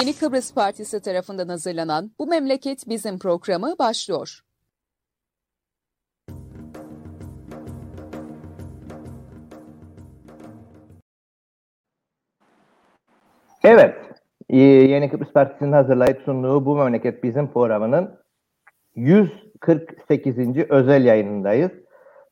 Yeni Kıbrıs Partisi tarafından hazırlanan Bu Memleket Bizim programı başlıyor. Evet, Yeni Kıbrıs Partisi'nin hazırlayıp sunduğu Bu Memleket Bizim programının 148. özel yayınındayız.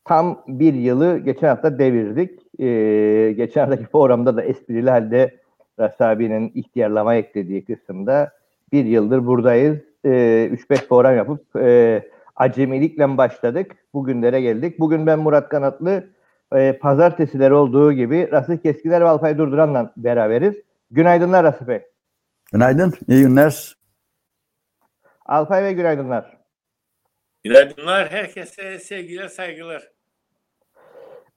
Tam bir yılı geçen hafta devirdik. Ee, geçen haftaki programda da esprili halde Rasabi'nin ihtiyarlama eklediği kısımda bir yıldır buradayız. Ee, 3-5 program yapıp e, acemilikle başladık. Bugünlere geldik. Bugün ben Murat Kanatlı, e, pazartesiler olduğu gibi Rasif Keskiler ve Alpay Durduran'la beraberiz. Günaydınlar Rasif Bey. Günaydın, iyi günler. Alpay Bey günaydınlar. Günaydınlar, herkese sevgiler, saygılar.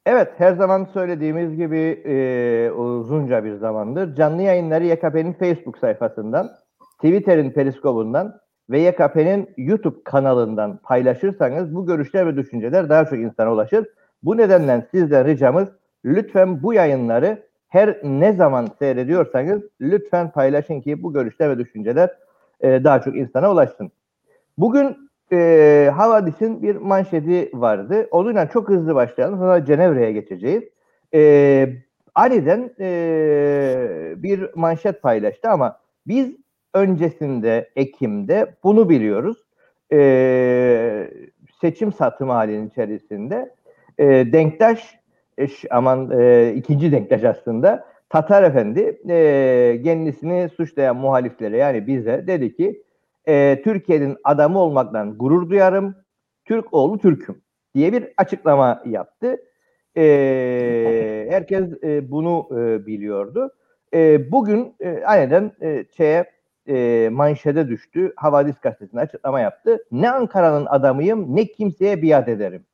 Evet, her zaman söylediğimiz gibi e, uzunca bir zamandır canlı yayınları YKP'nin Facebook sayfasından, Twitter'in periskobundan ve YKP'nin YouTube kanalından paylaşırsanız bu görüşler ve düşünceler daha çok insana ulaşır. Bu nedenle sizden ricamız lütfen bu yayınları her ne zaman seyrediyorsanız lütfen paylaşın ki bu görüşler ve düşünceler e, daha çok insana ulaşsın. Bugün e, Havadis'in bir manşeti vardı. Onunla çok hızlı başlayalım. Sonra Cenevre'ye geçeceğiz. E, aniden e, bir manşet paylaştı ama biz öncesinde Ekim'de bunu biliyoruz. E, seçim satım halinin içerisinde e, Denktaş e, aman e, ikinci Denktaş aslında Tatar Efendi e, kendisini suçlayan muhaliflere yani bize dedi ki e, Türkiye'nin adamı olmaktan gurur duyarım. Türk oğlu Türk'üm diye bir açıklama yaptı. E, herkes e, bunu e, biliyordu. E, bugün e, aniden e, şeye e, manşede düştü. Havadis gazetesine açıklama yaptı. Ne Ankara'nın adamıyım ne kimseye biat ederim.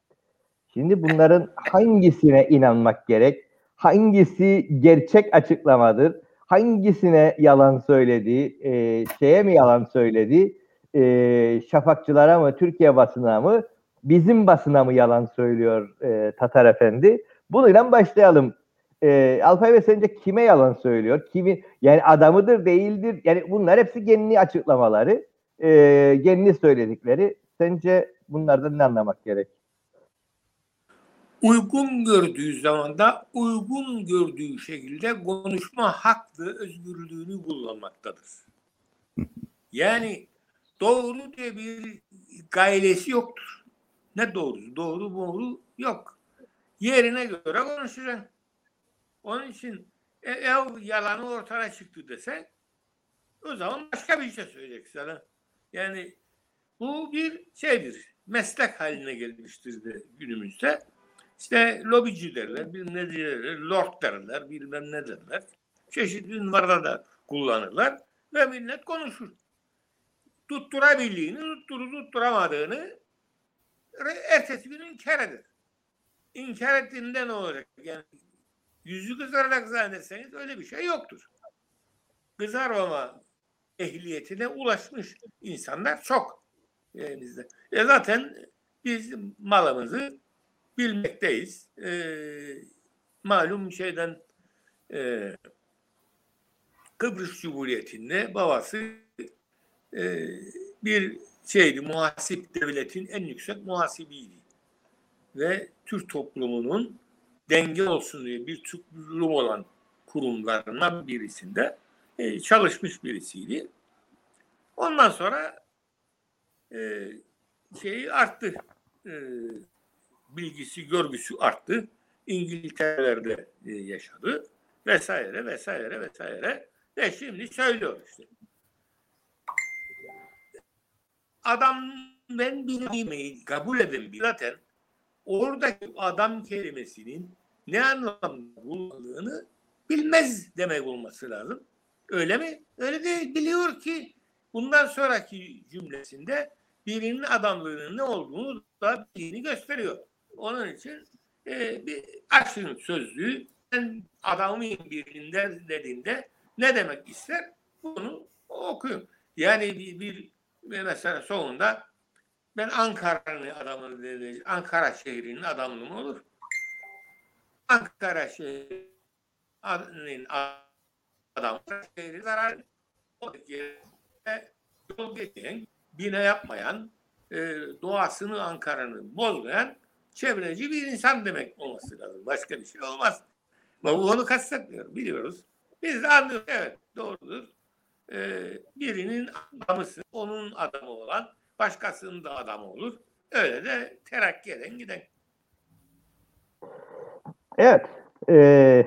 Şimdi bunların hangisine inanmak gerek? Hangisi gerçek açıklamadır? Hangisine yalan söyledi, e, şeye mi yalan söyledi, e, şafakçılara mı, Türkiye basına mı, bizim basına mı yalan söylüyor e, Tatar Efendi? Bununla başlayalım. E, Alpay Bey sence kime yalan söylüyor? Kimi, yani adamıdır, değildir. Yani bunlar hepsi genli açıklamaları, e, genli söyledikleri. Sence bunlardan ne anlamak gerek? Uygun gördüğü zaman da uygun gördüğü şekilde konuşma hak ve özgürlüğünü kullanmaktadır. Yani doğru diye bir gailesi yoktur. Ne doğrusu? Doğru doğru yok. Yerine göre konuşacaksın. Onun için e, ev yalanı ortaya çıktı desen o zaman başka bir şey söyleyeceksin sana. Yani bu bir şeydir. Meslek haline gelmiştir de günümüzde. İşte lobici derler, bilmem ne derler, lord derler, bilmem ne derler. Çeşitli ünvarda da kullanırlar ve millet konuşur. Tutturabildiğini, tutturu tutturamadığını ertesi gün inkar eder. İnkar ettiğinde ne olacak? Yani yüzü kızararak zannederseniz öyle bir şey yoktur. Kızarmama ehliyetine ulaşmış insanlar çok elimizde. E zaten biz malımızı bilmekteyiz. E, malum şeyden e, Kıbrıs Cumhuriyeti'nde babası e, bir şeydi, muhasip devletin en yüksek muhasibiydi. Ve Türk toplumunun denge olsun diye bir toplum olan kurumlarından birisinde e, çalışmış birisiydi. Ondan sonra e, şeyi arttı. E, bilgisi, görgüsü arttı. İngiltere'de e, yaşadı vesaire vesaire vesaire ve şimdi söylüyor işte. Adam ben bilmeyi kabul edin zaten oradaki adam kelimesinin ne anlamda kullandığını bilmez demek olması lazım. Öyle mi? Öyle değil. Biliyor ki bundan sonraki cümlesinde birinin adamlığının ne olduğunu da bildiğini gösteriyor. Onun için e, bir aşın sözlüğü ben adamıyım birinde dediğinde ne demek ister bunu okuyun. Yani bir, bir mesela sonunda ben Ankara'nın adamını dedi. Ankara şehrinin adamı mı olur? Ankara şehrinin adamı şehri zarar o yol geçen, bina yapmayan, e, doğasını Ankara'nın bozmayan çevreci bir insan demek olması lazım. Başka bir şey olmaz. Ama onu kastetmiyorum. Biliyoruz. Biz de anlıyoruz. Evet doğrudur. Ee, birinin adamısı, onun adamı olan başkasının da adamı olur. Öyle de terakki eden giden. Evet. E,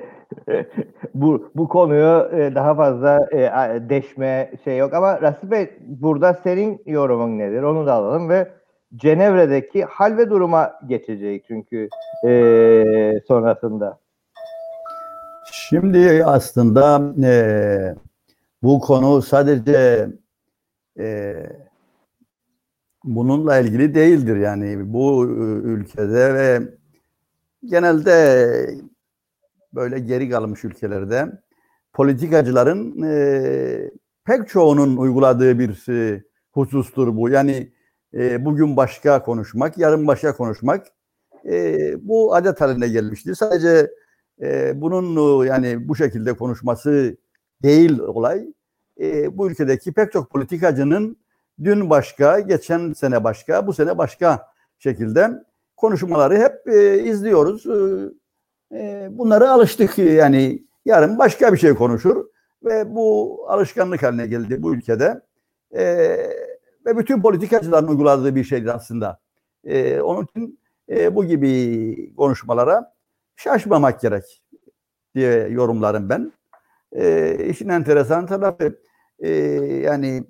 bu bu konuyu e, daha fazla e, deşme şey yok ama Rasip Bey burada senin yorumun nedir? Onu da alalım ve Cenevre'deki hal ve duruma geçecek çünkü e, sonrasında. Şimdi aslında e, bu konu sadece e, bununla ilgili değildir yani bu ülkede ve genelde böyle geri kalmış ülkelerde politikacıların e, pek çoğunun uyguladığı bir e, husustur bu. Yani e, bugün başka konuşmak, yarın başka konuşmak e, bu adet haline gelmiştir. Sadece e, bunun yani bu şekilde konuşması değil olay. E, bu ülkedeki pek çok politikacının dün başka, geçen sene başka, bu sene başka şekilde konuşmaları hep e, izliyoruz. E, bunları alıştık yani yarın başka bir şey konuşur ve bu alışkanlık haline geldi bu ülkede. E, ve bütün politikacıların uyguladığı bir şeydir aslında. E, onun için e, bu gibi konuşmalara şaşmamak gerek diye yorumlarım ben. E, işin enteresan tarafı e, yani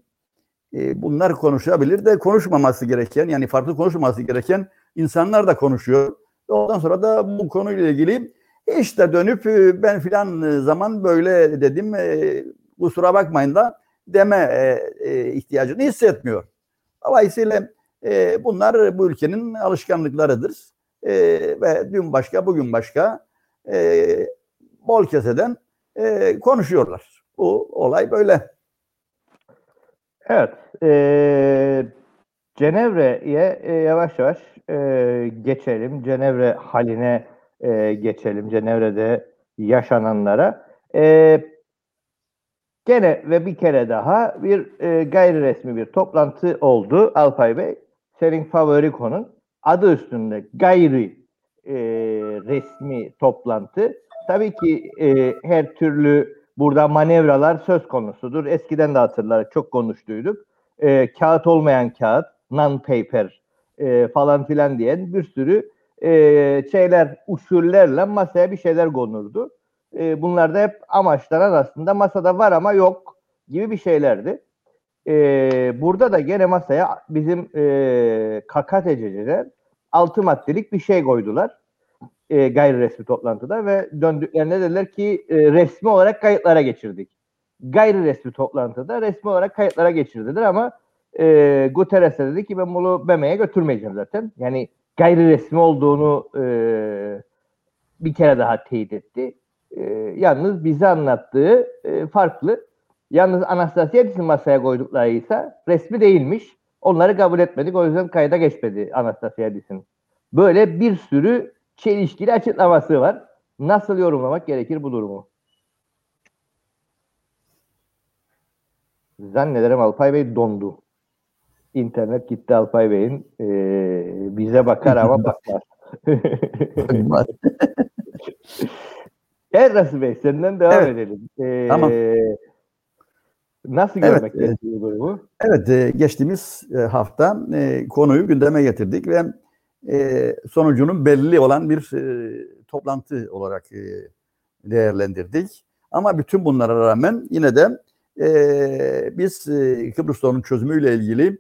e, bunlar konuşabilir de konuşmaması gereken yani farklı konuşmaması gereken insanlar da konuşuyor. Ondan sonra da bu konuyla ilgili işte dönüp e, ben filan zaman böyle dedim e, kusura bakmayın da deme e, e, ihtiyacını hissetmiyor. Dolayısıyla e, bunlar bu ülkenin alışkanlıklarıdır. E, ve dün başka bugün başka e, bol keseden e, konuşuyorlar. Bu olay böyle. Evet. E, Cenevre'ye e, yavaş yavaş e, geçelim. Cenevre haline e, geçelim. Cenevre'de yaşananlara. E, gene ve bir kere daha bir e, gayri resmi bir toplantı oldu Alpay Bey. Senin favori konun. Adı üstünde gayri e, resmi toplantı. Tabii ki e, her türlü burada manevralar söz konusudur. Eskiden de hatırlar çok konuştuyduk. E, kağıt olmayan kağıt, non-paper e, falan filan diyen bir sürü e, şeyler, usullerle masaya bir şeyler konurdu. E, bunlar da hep amaçlanan aslında masada var ama yok gibi bir şeylerdi. E, burada da gene masaya bizim e, KKTC'ciler altı maddelik bir şey koydular e, gayri resmi toplantıda ve döndüklerinde dediler ki e, resmi olarak kayıtlara geçirdik. Gayri resmi toplantıda resmi olarak kayıtlara geçirdiler ama e, Guterres dedi ki ben bunu BM'ye götürmeyeceğim zaten. Yani gayri resmi olduğunu e, bir kere daha teyit etti. E, yalnız bize anlattığı e, farklı. Yalnız Anastasiadis'in masaya koydukları ise resmi değilmiş. Onları kabul etmedik. O yüzden kayda geçmedi Anastasiadis'in. Böyle bir sürü çelişkili açıklaması var. Nasıl yorumlamak gerekir bu durumu? Zannederim Alpay Bey dondu. İnternet gitti Alpay Bey'in. Ee, bize bakar ama bakmaz. Rasul Bey senden devam evet. edelim. Ee, tamam. Nasıl görmek evet, gerekiyor bu durumu? Evet, e, geçtiğimiz e, hafta e, konuyu gündeme getirdik ve sonucunun belli olan bir toplantı olarak değerlendirdik. Ama bütün bunlara rağmen yine de biz Kıbrıs sorunun çözümüyle ilgili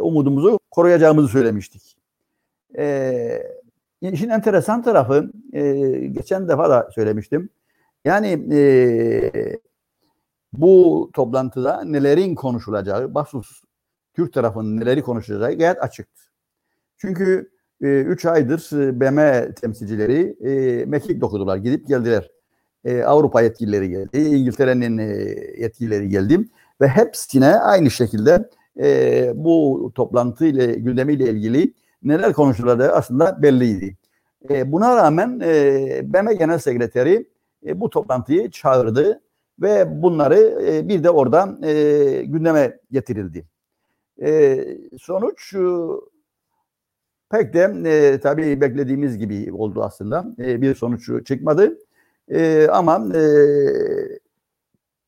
umudumuzu koruyacağımızı söylemiştik. İşin enteresan tarafı, e, geçen defa da söylemiştim. Yani e, bu toplantıda nelerin konuşulacağı, Basus Türk tarafının neleri konuşacağı gayet açıktı. Çünkü 3 e, aydır e, BM temsilcileri e, mekik dokudular. Gidip geldiler. E, Avrupa yetkilileri geldi. İngiltere'nin e, yetkilileri geldi. Ve hepsine aynı şekilde e, bu toplantı ile gündemiyle ilgili neler konuşulacağı aslında belliydi. E, buna rağmen e, BM Genel Sekreteri e, bu toplantıyı çağırdı ve bunları e, bir de orada e, gündeme getirildi. E, sonuç e, pek de e, tabii beklediğimiz gibi oldu aslında. E, bir sonuç çıkmadı. E, ama e,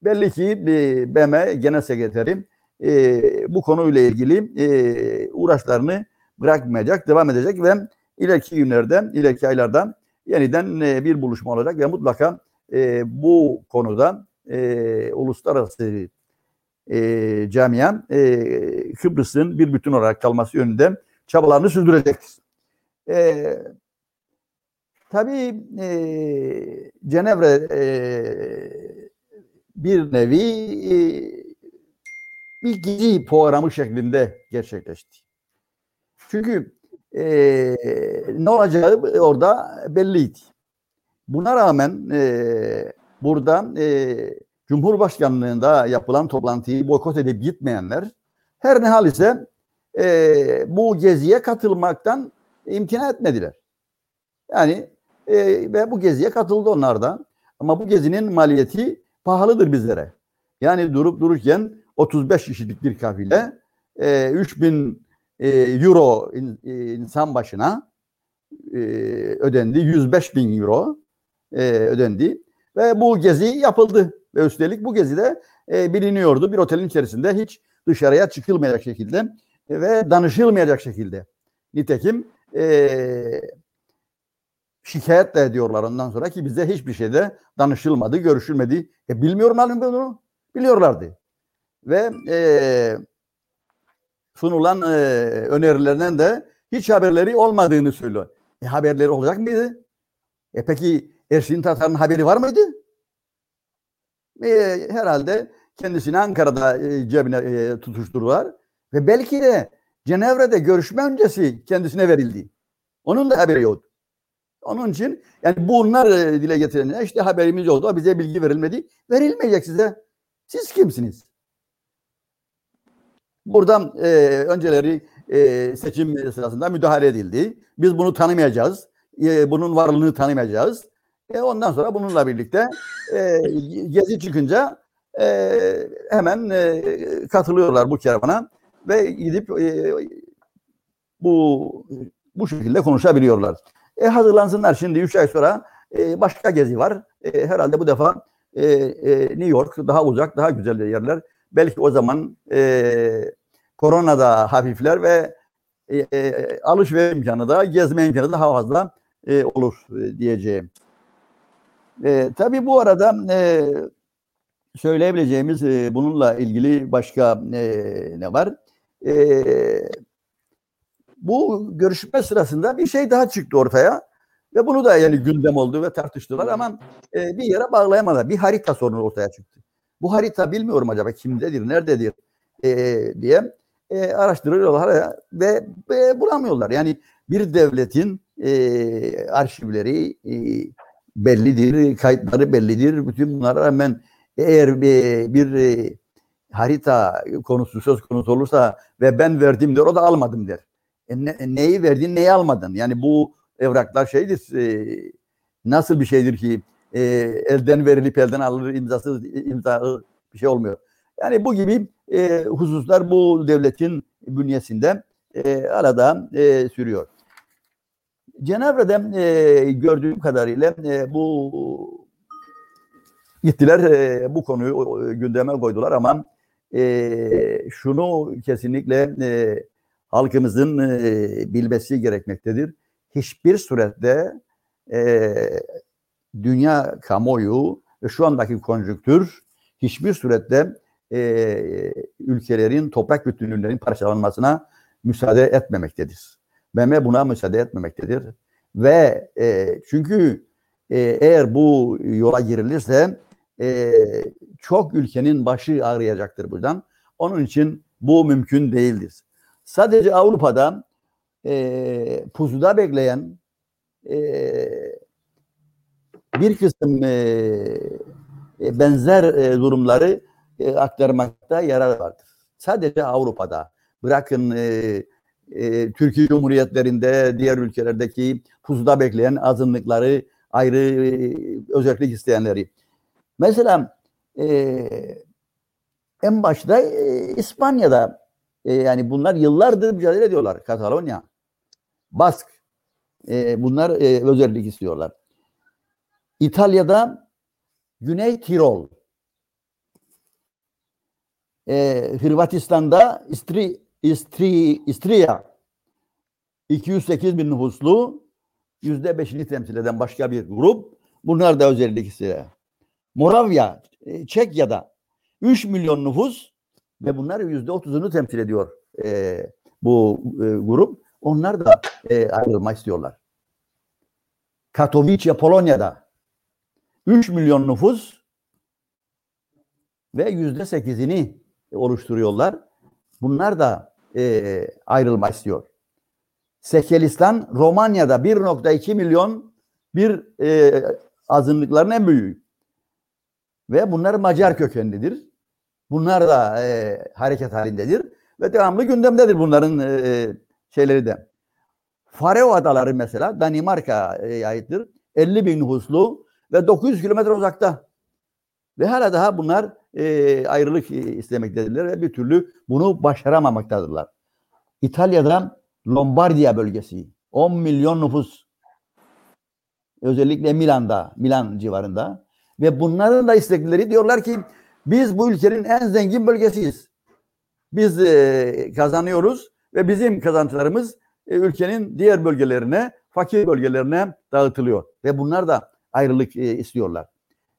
belli ki e, BM Genel Sekreteri e, bu konuyla ilgili e, uğraşlarını bırakmayacak, devam edecek ve ileriki günlerde, ileriki aylarda yeniden e, bir buluşma olacak ve mutlaka e, bu konuda e, uluslararası e, camia e, Kıbrıs'ın bir bütün olarak kalması yönünde çabalarını sürdürecektir. E, tabii e, Cenevre e, bir nevi e, bir gizli programı şeklinde gerçekleşti. Çünkü e, ne olacağı orada belliydi. Buna rağmen e, burada e, Cumhurbaşkanlığında yapılan toplantıyı boykot edip gitmeyenler her ne hal ise e, bu geziye katılmaktan imtina etmediler. Yani e, ve bu geziye katıldı onlar da. Ama bu gezinin maliyeti pahalıdır bizlere. Yani durup dururken 35 kişilik bir kafile e, 3000 e, euro in, e, insan başına e, ödendi. 105 bin euro e, ödendi. Ve bu gezi yapıldı. Ve üstelik bu gezi de e, biliniyordu. Bir otelin içerisinde hiç dışarıya çıkılmayacak şekilde ve danışılmayacak şekilde. Nitekim e, şikayet de ediyorlar ondan sonra ki bize hiçbir şeyde danışılmadı, görüşülmedi. E bilmiyorum halinde bunu. Biliyorlardı. Ve e, sunulan e, önerilerden de hiç haberleri olmadığını söylüyor. E haberleri olacak mıydı? E peki Ersin Tatar'ın haberi var mıydı? E, herhalde kendisini Ankara'da e, cebine e, tutuşturdular. Ve belki de Cenevre'de görüşme öncesi kendisine verildi. Onun da haberi yoktu. Onun için yani bunlar e, dile getirenler işte haberimiz oldu bize bilgi verilmedi. Verilmeyecek size. Siz kimsiniz? Buradan e, önceleri e, seçim sırasında müdahale edildi. Biz bunu tanımayacağız. E, bunun varlığını tanımayacağız. E, ondan sonra bununla birlikte e, gezi çıkınca e, hemen e, katılıyorlar bu kervana ve gidip e, bu bu şekilde konuşabiliyorlar. E, hazırlansınlar şimdi 3 ay sonra e, başka gezi var. E, herhalde bu defa e, e, New York daha uzak, daha güzel yerler. Belki o zaman e, korona da hafifler ve e, e, alışveriş imkanı da, gezme imkanı daha fazla e, olur e, diyeceğim. E, tabii bu arada e, söyleyebileceğimiz e, bununla ilgili başka e, ne var? E, bu görüşme sırasında bir şey daha çıktı ortaya ve bunu da yani gündem oldu ve tartıştılar ama e, bir yere bağlayamadılar. Bir harita sorunu ortaya çıktı. Bu harita bilmiyorum acaba kimdedir, nerededir e, diye e, araştırıyorlar ve, ve bulamıyorlar. Yani bir devletin e, arşivleri e, bellidir, kayıtları bellidir. Bütün bunlara rağmen eğer bir, bir e, harita konusu söz konusu olursa ve ben verdim der o da almadım der. E, ne, neyi verdin neyi almadın? Yani bu evraklar şeydir e, nasıl bir şeydir ki e, elden verilip elden alınır imzasız imza bir şey olmuyor. Yani bu gibi e, hususlar bu devletin bünyesinde e, arada e, sürüyor. Cenevre'de e, gördüğüm kadarıyla e, bu gittiler e, bu konuyu gündeme koydular ama e, şunu kesinlikle e, halkımızın e, bilmesi gerekmektedir. Hiçbir surette e, dünya kamuoyu şu andaki konjüktür hiçbir surette e, ülkelerin toprak bütünlüğünün parçalanmasına müsaade etmemektedir. BM buna müsaade etmemektedir. Ve e, çünkü e, eğer bu yola girilirse e, çok ülkenin başı ağrıyacaktır buradan. Onun için bu mümkün değildir. Sadece Avrupa'da e, pusuda bekleyen e, bir kısım e, e benzer e, durumları e, aktarmakta yarar vardır. Sadece Avrupa'da. Bırakın e, e, Türkiye Cumhuriyetlerinde, diğer ülkelerdeki pusuda bekleyen azınlıkları, ayrı e, özellik isteyenleri. Mesela e, en başta e, İspanya'da e, yani bunlar yıllardır mücadele ediyorlar. Katalonya, Bask e, bunlar e, özellik istiyorlar. İtalya'da Güney Tirol, e, Hırvatistan'da İstri, İstri, İstriya 208 bin nüfuslu yüzde beşini temsil eden başka bir grup. Bunlar da özellik. Moravya, e, Çekya'da 3 milyon nüfus ve bunlar yüzde otuzunu temsil ediyor e, bu e, grup. Onlar da e, ayrılmak istiyorlar. Katowice, Polonya'da 3 milyon nüfus ve yüzde sekizini oluşturuyorlar. Bunlar da e, ayrılmak istiyor. Sekelistan, Romanya'da 1.2 milyon bir e, azınlıkların en büyüğü. Ve bunlar Macar kökenlidir. Bunlar da e, hareket halindedir. Ve devamlı gündemdedir bunların e, şeyleri de. Faroe Adaları mesela Danimarka'ya aittir. 50 bin nüfuslu ve 900 kilometre uzakta. Ve hala daha bunlar e, ayrılık istemektedirler ve bir türlü bunu başaramamaktadırlar. İtalya'da Lombardiya bölgesi 10 milyon nüfus özellikle Milan'da, Milan civarında ve bunların da isteklileri diyorlar ki biz bu ülkenin en zengin bölgesiyiz. Biz e, kazanıyoruz ve bizim kazançlarımız e, ülkenin diğer bölgelerine, fakir bölgelerine dağıtılıyor ve bunlar da ayrılık e, istiyorlar.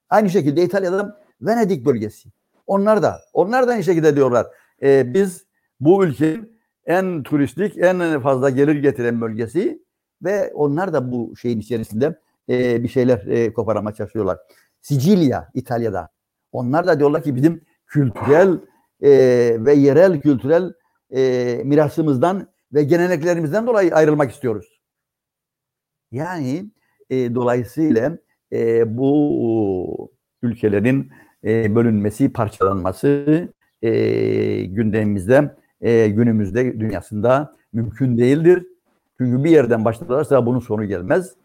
Aynı şekilde İtalya'da Venedik bölgesi. Onlar da, onlar da aynı şekilde diyorlar. E, biz bu ülkenin en turistik, en fazla gelir getiren bölgesi ve onlar da bu şeyin içerisinde e, bir şeyler e, koparmaya çalışıyorlar. Sicilya, İtalya'da. Onlar da diyorlar ki bizim kültürel e, ve yerel kültürel e, mirasımızdan ve geleneklerimizden dolayı ayrılmak istiyoruz. Yani e, dolayısıyla e, bu ülkelerin e, bölünmesi, parçalanması e, gündemimizde, e, günümüzde dünyasında mümkün değildir. Çünkü bir yerden başlarsa bunun sonu gelmez.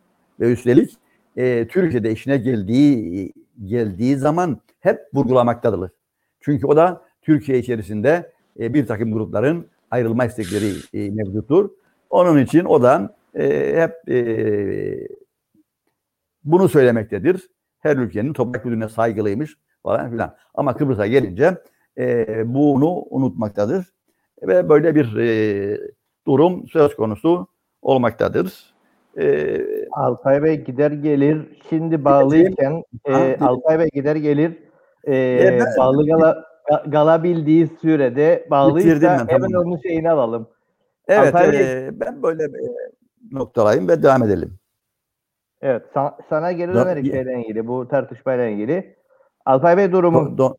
Ve üstelik e, Türkiye'de işine geldiği geldiği zaman hep vurgulamaktadırlar. Çünkü o da Türkiye içerisinde e, bir takım grupların ayrılma istekleri e, mevcuttur. Onun için o da e, hep e, bunu söylemektedir. Her ülkenin toprak bütününe saygılıymış falan filan. Ama Kıbrıs'a gelince e, bunu unutmaktadır. Ve böyle bir e, durum söz konusu olmaktadır. E, Alpay Bey gider gelir. Şimdi bağlıyken e, Alpay Bey gider gelir. E, e, bağlı gala, galabildiği sürede bağlıysa ben, hemen tamam. onun şeyini alalım. Evet Alpay e, ben böyle e, noktalayayım ve devam edelim. Evet sana, sana geri dönerek şeyle ilgili bu tartışmayla ilgili. Alpay Bey durumu. Don, don,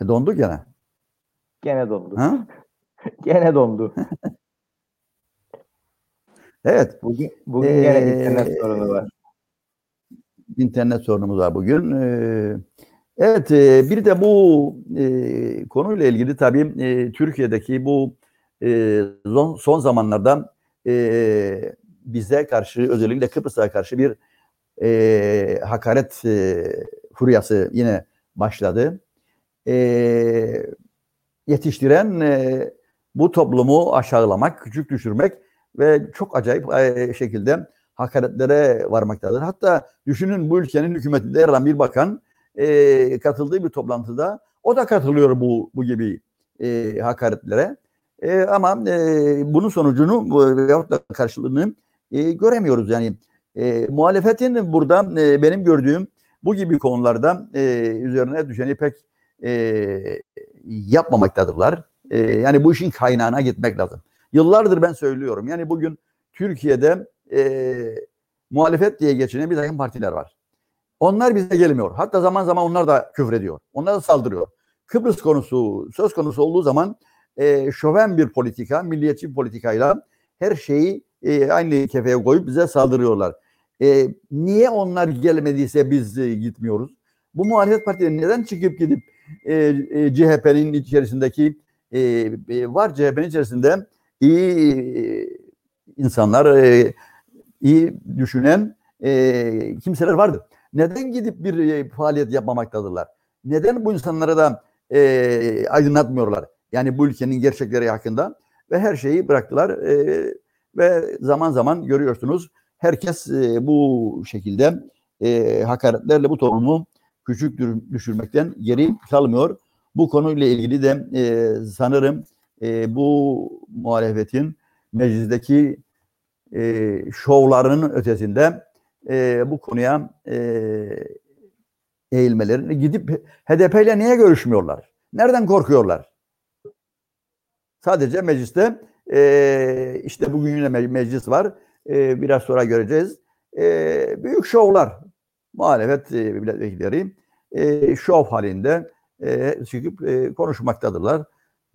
e, dondu gene. Gene dondu. Ha? gene dondu. evet. Bugün, bugün ee, gene internet sorunu var. İnternet sorunumuz var bugün. Ee, evet e, bir de bu e, konuyla ilgili tabii e, Türkiye'deki bu e, son, son zamanlarda e, bize karşı özellikle Kıbrıs'a karşı bir e, hakaret e, furyası yine başladı. E, yetiştiren e, bu toplumu aşağılamak, küçük düşürmek ve çok acayip e, şekilde hakaretlere varmaktadır. Hatta düşünün bu ülkenin hükümetinde yer alan bir bakan e, katıldığı bir toplantıda o da katılıyor bu bu gibi e, hakaretlere. E, ama e, bunun sonucunu veyahut da karşılığını e, göremiyoruz. Yani e, muhalefetin burada e, benim gördüğüm bu gibi konularda e, üzerine düşeni pek e, yapmamaktadırlar. E, yani bu işin kaynağına gitmek lazım. Yıllardır ben söylüyorum. Yani bugün Türkiye'de e, muhalefet diye geçinen bir takım partiler var. Onlar bize gelmiyor. Hatta zaman zaman onlar da küfrediyor. Onlar da saldırıyor. Kıbrıs konusu söz konusu olduğu zaman e, şoven bir politika, milliyetçi bir politikayla her şeyi e, aynı kefeye koyup bize saldırıyorlar. E, niye onlar gelmediyse biz e, gitmiyoruz? Bu muhalefet partileri neden çıkıp gidip e, e, CHP'nin içerisindeki e, e, var CHP'nin içerisinde iyi e, insanlar, e, iyi düşünen e, kimseler vardır. Neden gidip bir e, faaliyet yapmamaktadırlar? Neden bu insanlara da e, aydınlatmıyorlar? Yani bu ülkenin gerçekleri hakkında ve her şeyi bıraktılar e, ve zaman zaman görüyorsunuz herkes e, bu şekilde e, hakaretlerle bu toplumu küçük düşürmekten geri kalmıyor. Bu konuyla ilgili de e, sanırım bu muhalefetin meclisteki e, şovlarının ötesinde bu konuya eğilmelerini gidip HDP ile niye görüşmüyorlar? Nereden korkuyorlar? Sadece mecliste işte bugün yine meclis var. E, biraz sonra göreceğiz. E, büyük şovlar. Muhalefet e, milletvekilleri e, şov halinde e, çıkıp e, konuşmaktadırlar.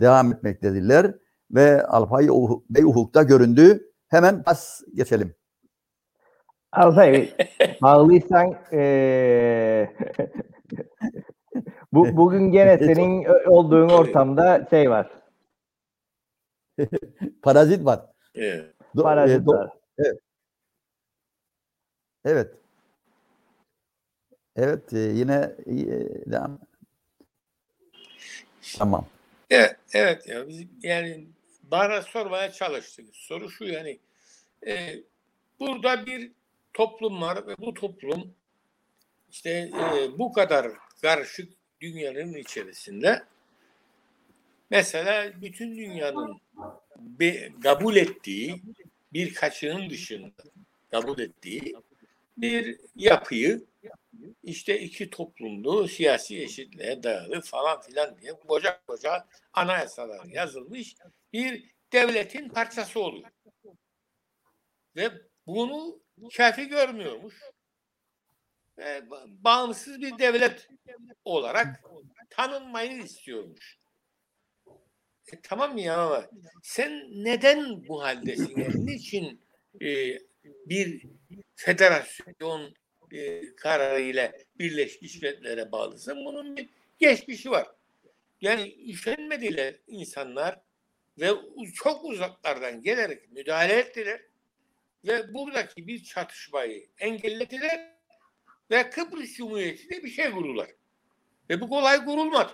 Devam etmektedirler. Ve Alpay Bey hukukta göründü. Hemen pas geçelim. Alpay bağlıysan ee, bu, bugün gene senin olduğun ortamda şey var. Parazit var. Evet. Parazit e, var. Evet. Evet. Evet e, yine e, devam. Tamam. Evet, evet ya biz yani bana sormaya çalıştık. Soru şu yani e, burada bir toplum var ve bu toplum işte e, bu kadar karışık dünyanın içerisinde mesela bütün dünyanın be, kabul ettiği birkaçının dışında kabul ettiği bir yapıyı işte iki toplumlu siyasi eşitliğe dayalı falan filan diye koca koca anayasalar yazılmış bir devletin parçası oluyor. Ve bunu kafi görmüyormuş. Ve bağımsız bir devlet olarak tanınmayı istiyormuş. E, tamam ya ama sen neden bu haldesin? Yani niçin e, bir federasyon e, kararıyla Birleşmiş Milletler'e bağlısın? Bunun bir geçmişi var. Yani üşenmediler insanlar ve çok uzaklardan gelerek müdahale ettiler ve buradaki bir çatışmayı engellediler ve Kıbrıs Cumhuriyeti'ne bir şey kurdular. Ve bu kolay kurulmadı.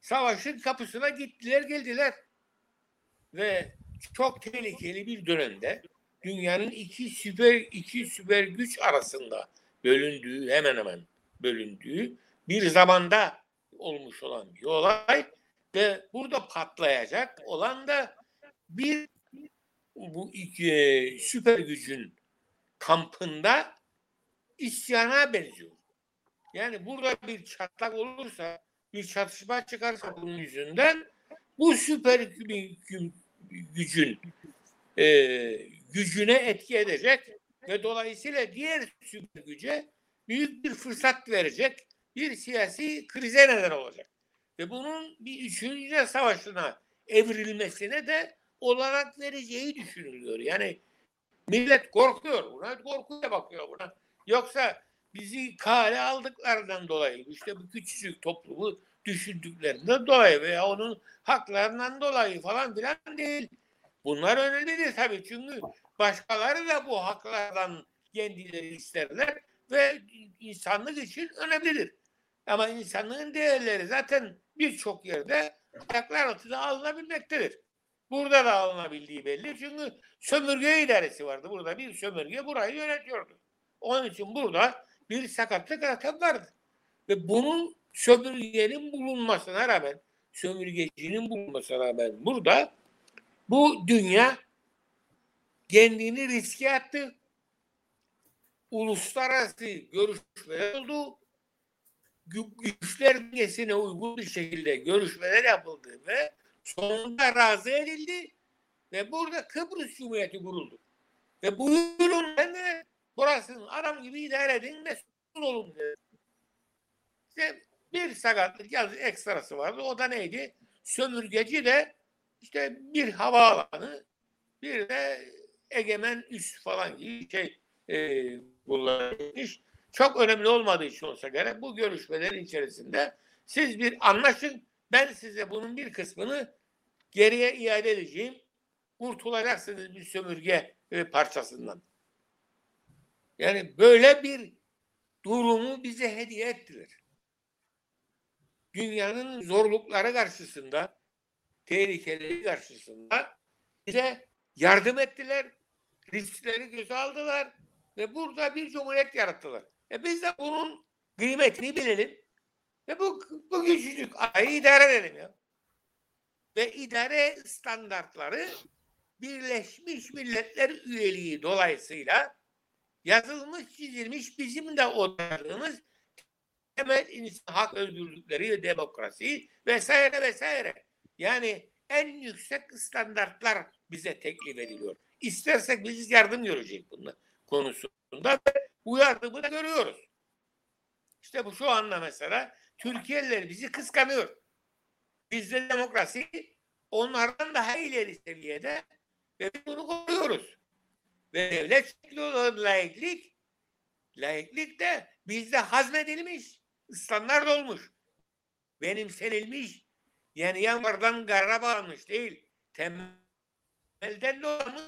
Savaşın kapısına gittiler geldiler. Ve çok tehlikeli bir dönemde dünyanın iki süper iki süper güç arasında bölündüğü hemen hemen bölündüğü bir zamanda olmuş olan bir olay ve burada patlayacak olan da bir bu iki e, süper gücün kampında isyana benziyor. Yani burada bir çatlak olursa, bir çatışma çıkarsa bunun yüzünden bu süper gücün e, gücüne etki edecek ve dolayısıyla diğer süper güce büyük bir fırsat verecek bir siyasi krize neden olacak. Ve bunun bir üçüncü savaşına evrilmesine de olarak vereceği düşünülüyor. Yani millet korkuyor buna, korkuyla bakıyor buna. Yoksa bizi kale aldıklarından dolayı işte bu küçücük toplumu düşündüklerinden dolayı veya onun haklarından dolayı falan filan değil. Bunlar önemlidir tabii çünkü başkaları da bu haklardan kendileri isterler ve insanlık için önemlidir. Ama insanlığın değerleri zaten birçok yerde ayaklar altına alınabilmektedir. Burada da alınabildiği belli. Çünkü sömürge idaresi vardı. Burada bir sömürge burayı yönetiyordu. Onun için burada bir sakatlık zaten vardı. Ve bunun sömürgenin bulunmasına rağmen, sömürgecinin bulunmasına rağmen burada bu dünya kendini riske attı. Uluslararası görüşmeler oldu. Güçler dengesine uygun bir şekilde görüşmeler yapıldı ve sonunda razı edildi ve burada Kıbrıs Cumhuriyeti kuruldu. Ve buyurun ben de burasını adam gibi idare edin mesul olun dedi. İşte bir sakatlık yazı ekstrası vardı. O da neydi? Sömürgeci de işte bir havaalanı bir de egemen üs falan gibi şey e, kullanılmış. Çok önemli olmadığı için olsa gerek bu görüşmelerin içerisinde Siz bir anlaşın. Ben size bunun bir kısmını geriye iade edeceğim. Kurtulacaksınız bir sömürge e, parçasından. Yani böyle bir durumu bize hediye ettiler. Dünyanın zorlukları karşısında, tehlikeleri karşısında bize yardım ettiler, riskleri göze aldılar ve burada bir cumhuriyet yarattılar. E biz de bunun kıymetini bilelim ve bu, bu küçücük ayı idare edelim ya. Ve idare standartları Birleşmiş Milletler üyeliği dolayısıyla yazılmış, çizilmiş bizim de odakladığımız temel insan hak özgürlükleri ve demokrasi vesaire vesaire. Yani en yüksek standartlar bize teklif ediliyor. İstersek biz yardım görecek bunun konusunda ve bu yardımı da görüyoruz. İşte bu şu anda mesela Türkiye'liler bizi kıskanıyor. Bizde demokrasi onlardan daha ileri seviyede ve bunu koruyoruz. Ve devlet şekli olan laiklik laiklik de bizde hazmedilmiş, standart olmuş, benimsenilmiş. Yani yanlardan gara bağlanmış değil. Temelden de olmuş.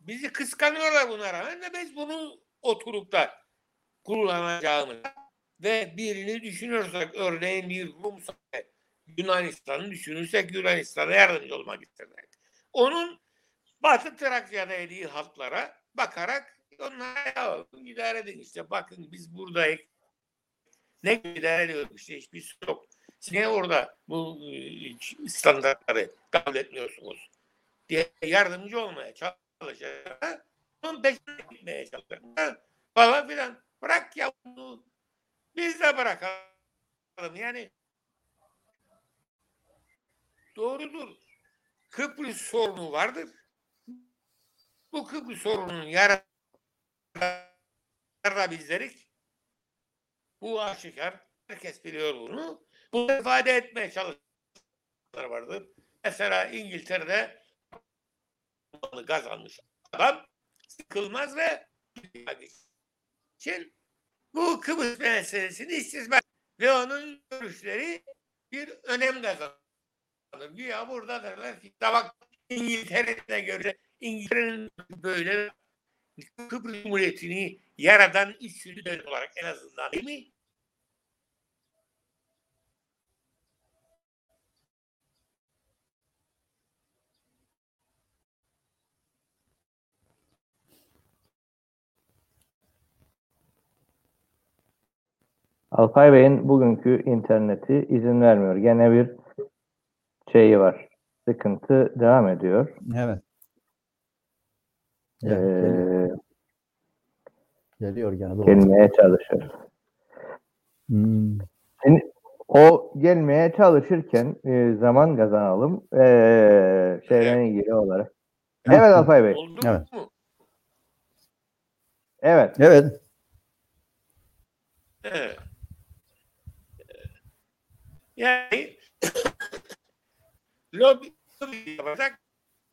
Bizi kıskanıyorlar buna rağmen ve biz bunu oturup da kullanacağımız ve birini düşünürsek örneğin bir Rum Yunanistan'ı düşünürsek Yunanistan'a yardımcı olmak isterler. Onun Batı Trakya'da yediği halklara bakarak onlara ya idare edin işte bakın biz buradayız. Ne idare ediyoruz işte hiçbir şey yok. Siz niye orada bu e, standartları kabul etmiyorsunuz diye yardımcı olmaya çalışacak. Onun peşine gitmeye çalışacak. Falan filan. Bırak ya bunu. Biz de bırakalım. Yani doğrudur. Kıbrıs sorunu vardır. Kıbrıs sorunun yararı bizlerik. Bu aşikar. Herkes biliyor bunu. Bu ifade etmeye çalışanlar vardır. Mesela İngiltere'de gaz almış adam sıkılmaz ve için bu Kıbrıs meselesini istismar ve onun görüşleri bir önem kazanır. Güya burada derler ki bak İngiltere'de göre İngiltere'nin böyle Kıbrıs Cumhuriyeti'ni yaradan üçlü devlet olarak en azından değil mi? Alpay Bey'in bugünkü interneti izin vermiyor. Gene bir şeyi var. Sıkıntı devam ediyor. Evet. Ee, Evet, geliyor. Gene. Gelmeye çalışıyor. Hmm. O gelmeye çalışırken e, zaman kazanalım. E, şeyle ilgili olarak. Evet Alpay Bey. Oldu Evet. mu? Evet. Evet. Evet. Yani lobi yapacak.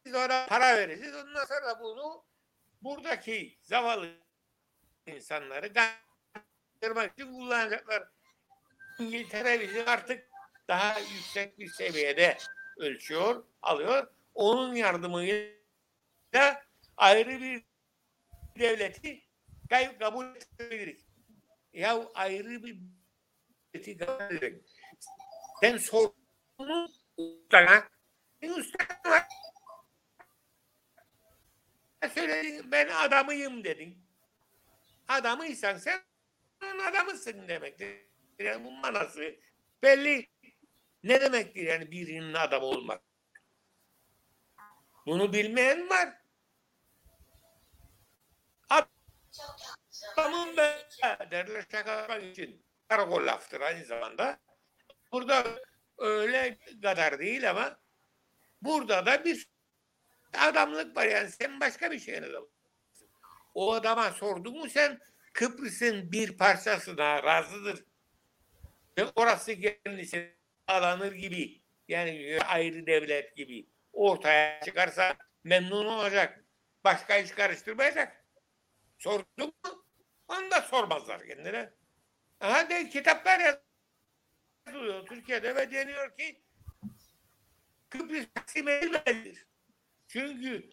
Biz ona para vereceğiz. Ondan sonra bunu buradaki zavallı insanları kandırmak için kullanacaklar. İngiltere bizi artık daha yüksek bir seviyede ölçüyor, alıyor. Onun yardımıyla ayrı bir devleti kabul edebiliriz. Ya ayrı bir devleti kabul edebiliriz. Sen sorunu ustana, senin ustan var. Ya Söyledin, ben adamıyım dedin. Adamıysan sen adamısın demektir. Yani bu manası belli. Ne demektir yani birinin adamı olmak? Bunu bilmeyen var. Adamın ben derler şaka yapmak için. Karakol laftır aynı zamanda. Burada öyle kadar değil ama burada da bir adamlık var yani sen başka bir şeyin adamı. O adama sordun mu sen Kıbrıs'ın bir parçasına razıdır. Ve orası kendisi alanır gibi yani ayrı devlet gibi ortaya çıkarsa memnun olacak. Başka iş karıştırmayacak. Sordun mu? Onu da sormazlar kendine. Aha de kitaplar yazılıyor Türkiye'de ve deniyor ki Kıbrıs taksim edilmelidir. Çünkü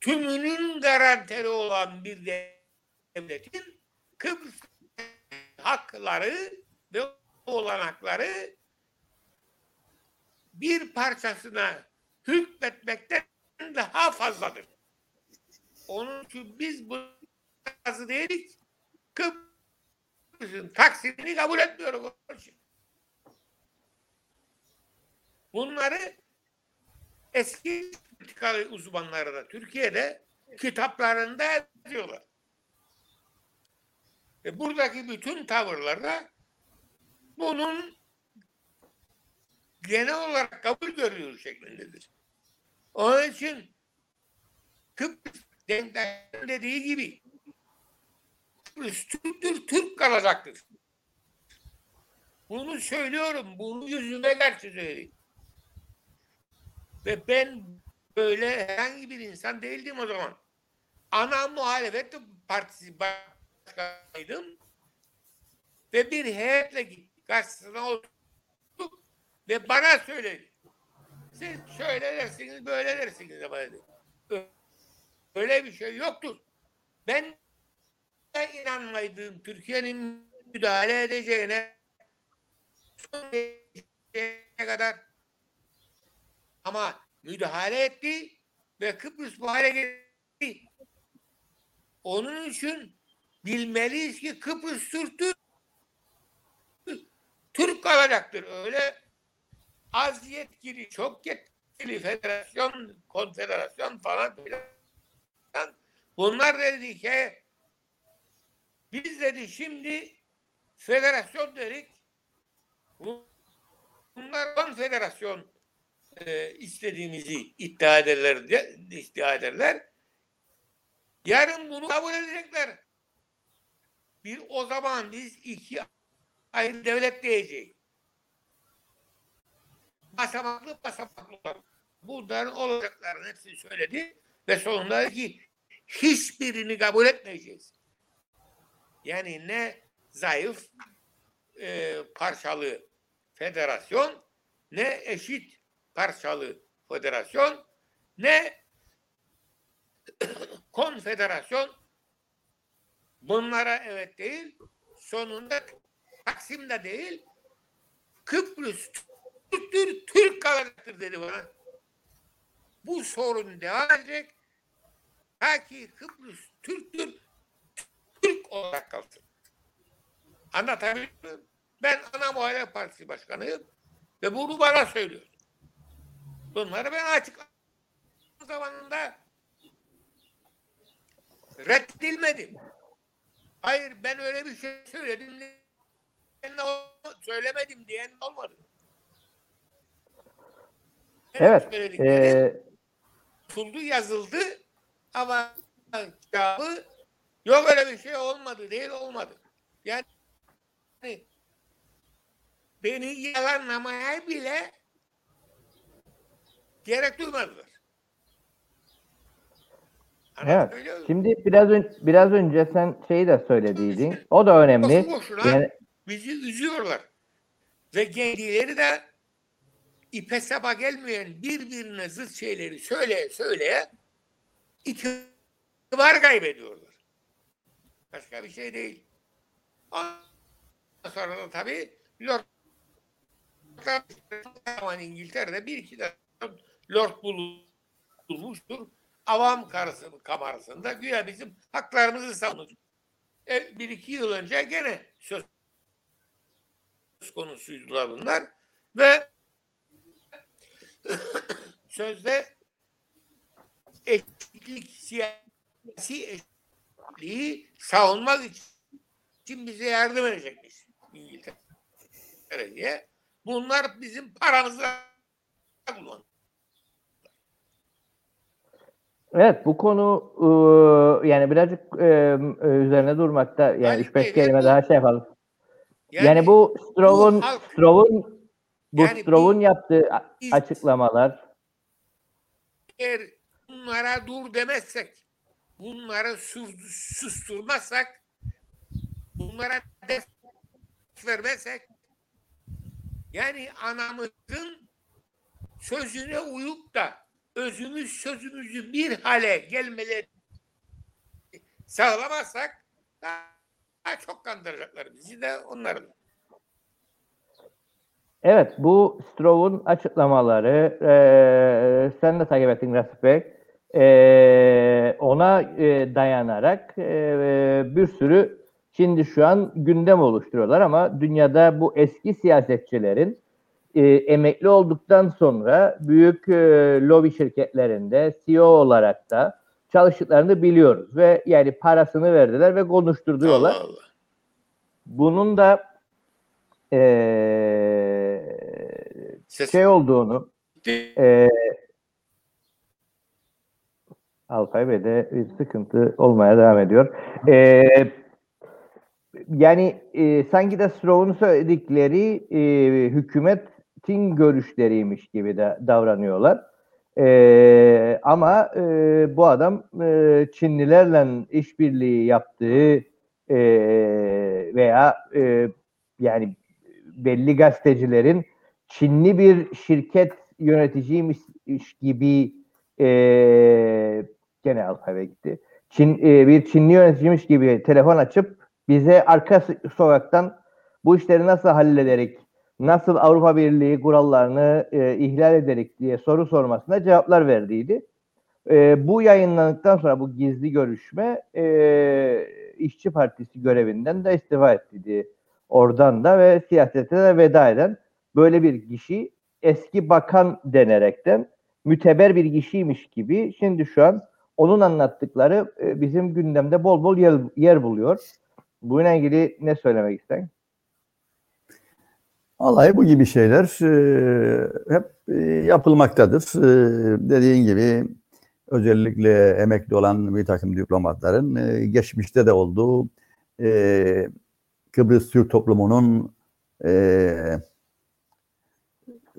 tümünün garanteri olan bir devletin Kıbrıs hakları ve olanakları bir parçasına hükmetmekten daha fazladır. Onun için biz bu razı değiliz. Kıbrıs'ın taksimini kabul etmiyoruz. Bunları eski politika uzmanları da Türkiye'de kitaplarında yazıyorlar. Ve buradaki bütün tavırlarda bunun genel olarak kabul görüyor şeklindedir. Onun için Kıbrıs Denktaş'ın dediği gibi Kıbrıs Türktür, Türk kalacaktır. Bunu söylüyorum, bunu yüzüme karşı söyleyeyim. Ve ben böyle herhangi bir insan değildim o zaman. Ana muhalefet partisi başkanıydım. Ve bir heyetle gittik. Karşısına oturduk ve bana söyledi. Siz şöyle dersiniz, böyle dersiniz ama dedi. Öyle bir şey yoktur. Ben de inanmaydığım Türkiye'nin müdahale edeceğine son kadar ama müdahale etti ve Kıbrıs bu hale geldi. Onun için bilmeliyiz ki Kıbrıs Türk'tür. Türk kalacaktır. Öyle az yetkili, çok yetkili federasyon, konfederasyon falan filan. Bunlar dedi ki biz dedi şimdi federasyon dedik. Bunlar konfederasyon e, istediğimizi iddia ederler, de- iddia ederler. Yarın bunu kabul edecekler. Bir o zaman biz iki ayrı devlet diyeceğiz. Basamaklı basamaklı. Bunların olacaklarını hepsini söyledi ve sonunda ki hiçbirini kabul etmeyeceğiz. Yani ne zayıf e, parçalı federasyon ne eşit parçalı federasyon ne konfederasyon bunlara evet değil sonunda Taksim'de değil Kıbrıs Türktür, Türk kalacaktır dedi bana. Bu sorun devam edecek. Ta ki Kıbrıs Türktür, Türk olarak kalsın. Anlatabiliyor muyum? Ben ana muhalefet partisi başkanıyım ve bunu bana söylüyor. Bunları ben açık zamanında reddedilmedim. Hayır ben öyle bir şey söyledim söylemedim diyen olmadı. Evet. söylediklerim E, tutuldu, yazıldı ama cevabı yok öyle bir şey olmadı değil olmadı. Yani beni yalanlamaya bile gerek duymadılar. Evet. Şimdi biraz ön, biraz önce sen şeyi de söylediydin. O da önemli. Yani bizi üzüyorlar. Ve kendileri de ipe sapa gelmeyen birbirine zıt şeyleri söyleye söyleye itibar kaybediyorlar. Başka bir şey değil. Ondan sonra da tabii Lord İngiltere'de bir iki de Lord bulunmuştur. Avam karısı kamerasında güya bizim haklarımızı savunur. E, bir iki yıl önce gene söz konusuydular bunlar ve sözde eşitlik siyasi eşitliği savunmak için bize yardım edecekmiş İngiltere diye. Bunlar bizim paramızla kullan. Evet bu konu e, yani birazcık e, üzerine durmakta yani Haluk 3-5 Bey, kelime daha şey yapalım. Yani, bu Strov'un Strov'un bu Yani Strov'un yaptığı bir- açıklamalar eğer bunlara dur demezsek, bunları sus- susturmazsak, bunlara def vermezsek yani anamızın sözüne uyup da özümüz sözümüzü bir hale gelmeleri sağlamazsak daha, çok kandıracaklar bizi de onların. Evet, bu Stroh'un açıklamaları, e, sen de takip ettin Rasip Bey, e, ona e, dayanarak e, bir sürü şimdi şu an gündem oluşturuyorlar ama dünyada bu eski siyasetçilerin e, emekli olduktan sonra büyük e, lobi şirketlerinde CEO olarak da çalıştıklarını biliyoruz ve yani parasını verdiler ve konuşturduyorlar. Allah Allah. Bunun da e, Ses şey olduğunu e, Alpay Bey'de bir sıkıntı olmaya devam ediyor. E, yani e, sanki de Stroh'un söyledikleri e, hükümetin görüşleriymiş gibi de davranıyorlar. E, ama e, bu adam e, Çinlilerle işbirliği yaptığı e, veya e, yani belli gazetecilerin Çinli bir şirket yöneticiymiş gibi e, gene alfabe gitti. Çin e, bir Çinli yöneticiymiş gibi telefon açıp bize arka sokaktan bu işleri nasıl hallederek, nasıl Avrupa Birliği kurallarını e, ihlal ederek diye soru sormasına cevaplar verdiydi. E, bu yayınlandıktan sonra bu gizli görüşme e, İşçi Partisi görevinden de istifa etti oradan da ve siyasete de veda eden böyle bir kişi eski bakan denerekten müteber bir kişiymiş gibi şimdi şu an onun anlattıkları e, bizim gündemde bol bol yer, yer buluyor. Bununla ilgili ne söylemek istersin? Vallahi bu gibi şeyler e, hep e, yapılmaktadır. E, dediğin gibi özellikle emekli olan bir takım diplomatların e, geçmişte de olduğu e, Kıbrıs Türk toplumunun e,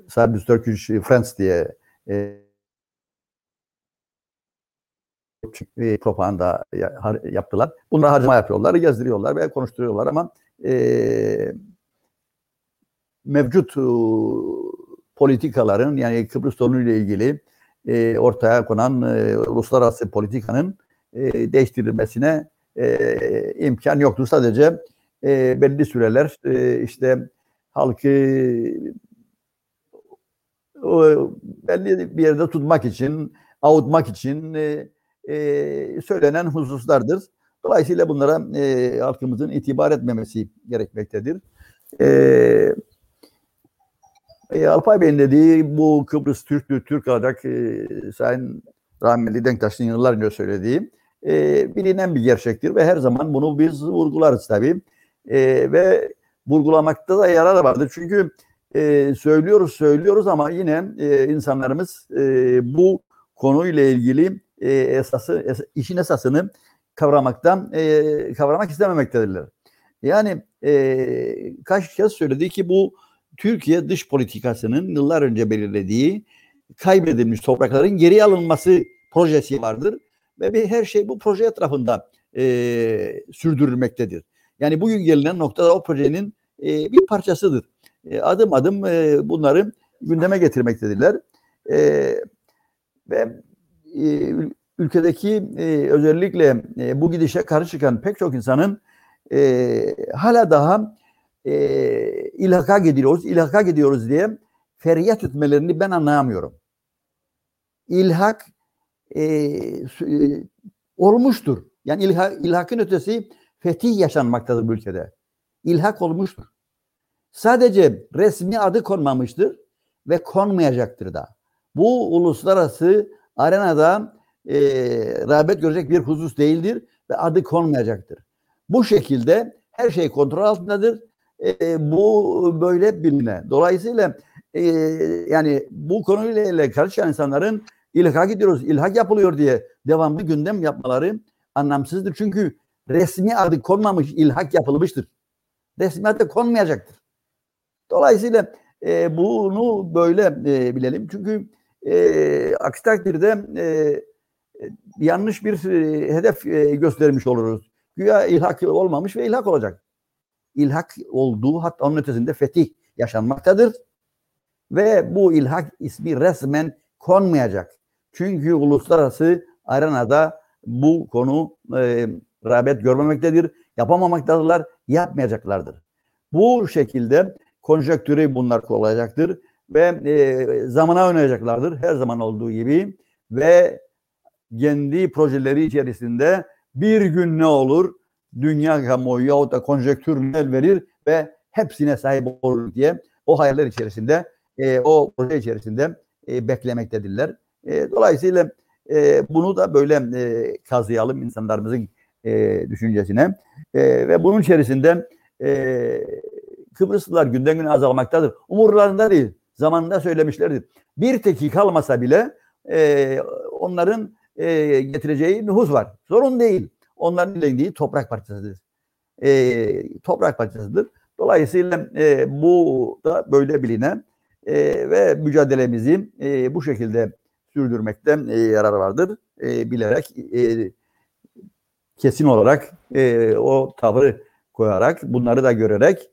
Serbest Turkish Friends diye e, propaganda yaptılar. Bunlar harcama yapıyorlar, gezdiriyorlar ve konuşturuyorlar ama e, mevcut e, politikaların yani Kıbrıs sorunu ile ilgili e, ortaya konan e, uluslararası politikanın e, değiştirilmesine e, imkan yoktur. Sadece e, belli süreler e, işte halkı o, belli bir yerde tutmak için, avutmak için e, e, söylenen hususlardır. Dolayısıyla bunlara e, halkımızın itibar etmemesi gerekmektedir. E, e, Alpay Bey'in dediği bu Kıbrıs Türklü Türk olarak e, Sayın Rahmetli Denktaş'ın yıllar önce söylediği e, bilinen bir gerçektir ve her zaman bunu biz vurgularız tabii. E, ve vurgulamakta da yarar vardır. Çünkü e, söylüyoruz söylüyoruz ama yine e, insanlarımız e, bu konuyla ilgili e, esası es, işin esasını kavramaktan e, kavramak istememektedirler. Yani e, kaç kez söyledi ki bu Türkiye dış politikasının yıllar önce belirlediği kaybedilmiş toprakların geri alınması projesi vardır ve bir her şey bu proje etrafında e, sürdürülmektedir. Yani bugün gelinen noktada o projenin e, bir parçasıdır. E, adım adım e, bunları gündeme getirmektedirler. E, ve e, ülkedeki e, özellikle e, bu gidişe karşı çıkan pek çok insanın e, hala daha e, ilhaka gidiyoruz, ilhaka gidiyoruz diye feryat etmelerini ben anlayamıyorum. İlhak e, e, olmuştur. Yani ilha, ilhakın ötesi fetih yaşanmaktadır bu ülkede. İlhak olmuştur. Sadece resmi adı konmamıştır ve konmayacaktır da. Bu uluslararası arenada e, rağbet görecek bir husus değildir ve adı konmayacaktır. Bu şekilde her şey kontrol altındadır. E, bu böyle biline. Dolayısıyla e, yani bu konuyla ile karışan insanların ilhak gidiyoruz, ilhak yapılıyor diye devamlı gündem yapmaları anlamsızdır. Çünkü resmi adı konmamış ilhak yapılmıştır. Resmi adı konmayacaktır. Dolayısıyla e, bunu böyle e, bilelim. Çünkü e, aksi takdirde e, yanlış bir e, hedef e, göstermiş oluruz. Güya ilhak olmamış ve ilhak olacak. İlhak olduğu hatta onun ötesinde fetih yaşanmaktadır. Ve bu ilhak ismi resmen konmayacak. Çünkü uluslararası arenada bu konu e, rağbet görmemektedir. Yapamamaktadırlar, yapmayacaklardır. Bu şekilde konjektürü bunlar kollayacaktır ve e, zamana oynayacaklardır her zaman olduğu gibi ve kendi projeleri içerisinde bir gün ne olur dünya kamuoyu yahut da konjektür el verir ve hepsine sahip olur diye o hayaller içerisinde e, o proje içerisinde e, beklemektedirler. E, dolayısıyla e, bunu da böyle e, kazıyalım insanlarımızın e, düşüncesine e, ve bunun içerisinde e, Kıbrıslılar günden güne azalmaktadır. Umurlarında değil. Zamanında söylemişlerdir. Bir teki kalmasa bile e, onların e, getireceği nüfus var. Sorun değil. Onların ilgilendiği toprak parçasıdır. E, toprak parçasıdır. Dolayısıyla e, bu da böyle bilinen e, ve mücadelemizi e, bu şekilde sürdürmekte e, yarar vardır. E, bilerek e, kesin olarak e, o tavrı koyarak bunları da görerek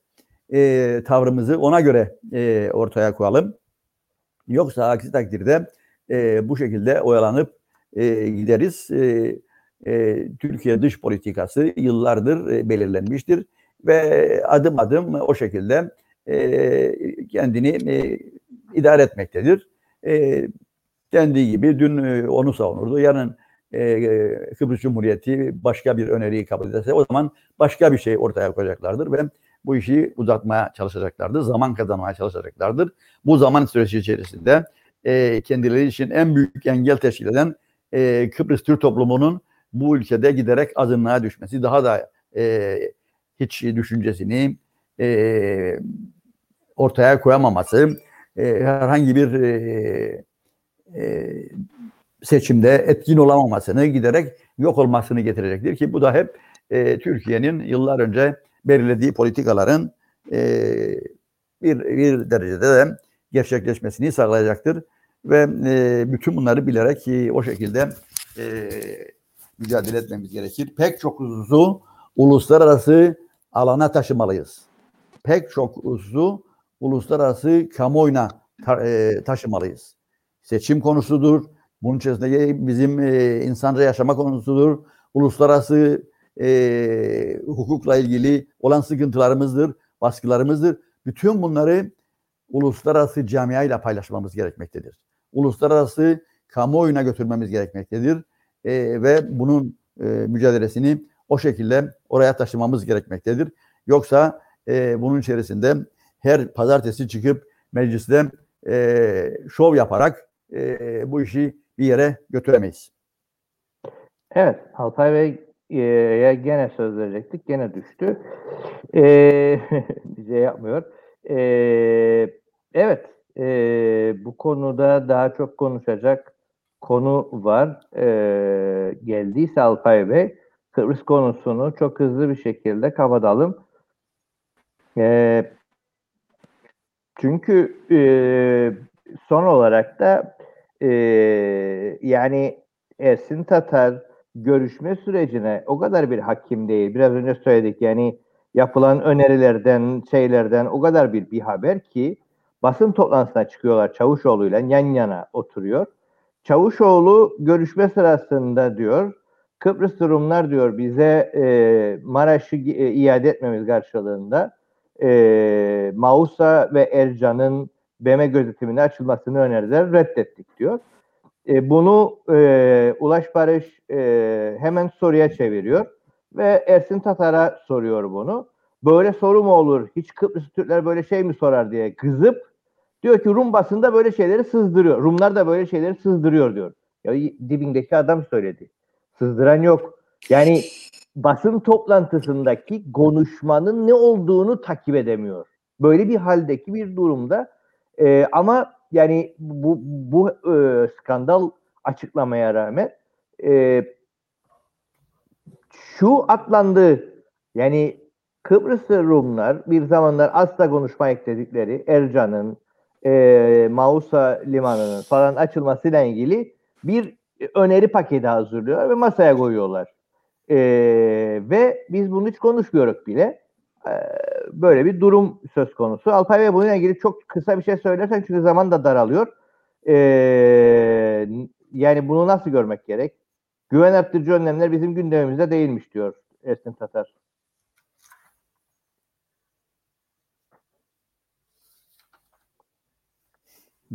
e, tavrımızı ona göre e, ortaya koyalım. Yoksa aksi takdirde e, bu şekilde oyalanıp e, gideriz. E, e, Türkiye dış politikası yıllardır e, belirlenmiştir ve adım adım o şekilde e, kendini e, idare etmektedir. E, dendiği gibi dün e, onu savunurdu. Yarın e, Kıbrıs Cumhuriyeti başka bir öneriyi kabul ederse o zaman başka bir şey ortaya koyacaklardır ve bu işi uzatmaya çalışacaklardır. Zaman kazanmaya çalışacaklardır. Bu zaman süresi içerisinde e, kendileri için en büyük engel teşkil eden e, Kıbrıs Türk toplumunun bu ülkede giderek azınlığa düşmesi, daha da e, hiç düşüncesini e, ortaya koyamaması, e, herhangi bir e, e, seçimde etkin olamamasını, giderek yok olmasını getirecektir ki bu da hep e, Türkiye'nin yıllar önce belirlediği politikaların e, bir, bir derecede de gerçekleşmesini sağlayacaktır. Ve e, bütün bunları bilerek e, o şekilde e, mücadele etmemiz gerekir. Pek çok hususu uluslararası alana taşımalıyız. Pek çok hususu uluslararası kamuoyuna ta, e, taşımalıyız. Seçim konusudur. Bunun içerisinde bizim e, insanca yaşama konusudur. Uluslararası e, hukukla ilgili olan sıkıntılarımızdır, baskılarımızdır. Bütün bunları uluslararası camiayla paylaşmamız gerekmektedir. Uluslararası kamuoyuna götürmemiz gerekmektedir. E, ve bunun e, mücadelesini o şekilde oraya taşımamız gerekmektedir. Yoksa e, bunun içerisinde her pazartesi çıkıp mecliste e, şov yaparak e, bu işi bir yere götüremeyiz. Evet, Altay Bey'e gene söz verecektik, gene düştü. Ee, bize yapmıyor. Ee, evet, e, bu konuda daha çok konuşacak konu var. Ee, geldiyse Alpay Bey, Kıbrıs konusunu çok hızlı bir şekilde kapatalım. Ee, çünkü e, son olarak da e, yani Ersin Tatar görüşme sürecine o kadar bir hakim değil. Biraz önce söyledik yani yapılan önerilerden, şeylerden o kadar bir bir haber ki basın toplantısına çıkıyorlar Çavuşoğlu'yla yan yana oturuyor. Çavuşoğlu görüşme sırasında diyor Kıbrıs durumlar diyor bize e, Maraş'ı e, iade etmemiz karşılığında e, Mausa ve Ercan'ın BM gözetimine açılmasını önerdiler. Reddettik diyor. E, bunu e, Ulaş Barış e, hemen soruya çeviriyor ve Ersin Tatar'a soruyor bunu. Böyle soru mu olur? Hiç Kıbrıs Türkler böyle şey mi sorar diye kızıp diyor ki Rum basında böyle şeyleri sızdırıyor. Rumlar da böyle şeyleri sızdırıyor diyor. Ya dibindeki adam söyledi. Sızdıran yok. Yani basın toplantısındaki konuşmanın ne olduğunu takip edemiyor. Böyle bir haldeki bir durumda e, ama yani bu, bu e, skandal açıklamaya rağmen e, şu atlandı yani Kıbrıslı Rumlar bir zamanlar asla konuşma ekledikleri Ercan'ın e, Mausa limanının falan açılmasıyla ilgili bir öneri paketi hazırlıyor ve masaya koyuyorlar. E, ve biz bunu hiç konuşmuyoruz bile. E, böyle bir durum söz konusu. Alpay Bey bununla ilgili çok kısa bir şey söylersen çünkü zaman da daralıyor. E, yani bunu nasıl görmek gerek? Güven arttırıcı önlemler bizim gündemimizde değilmiş diyor Esin Tatar.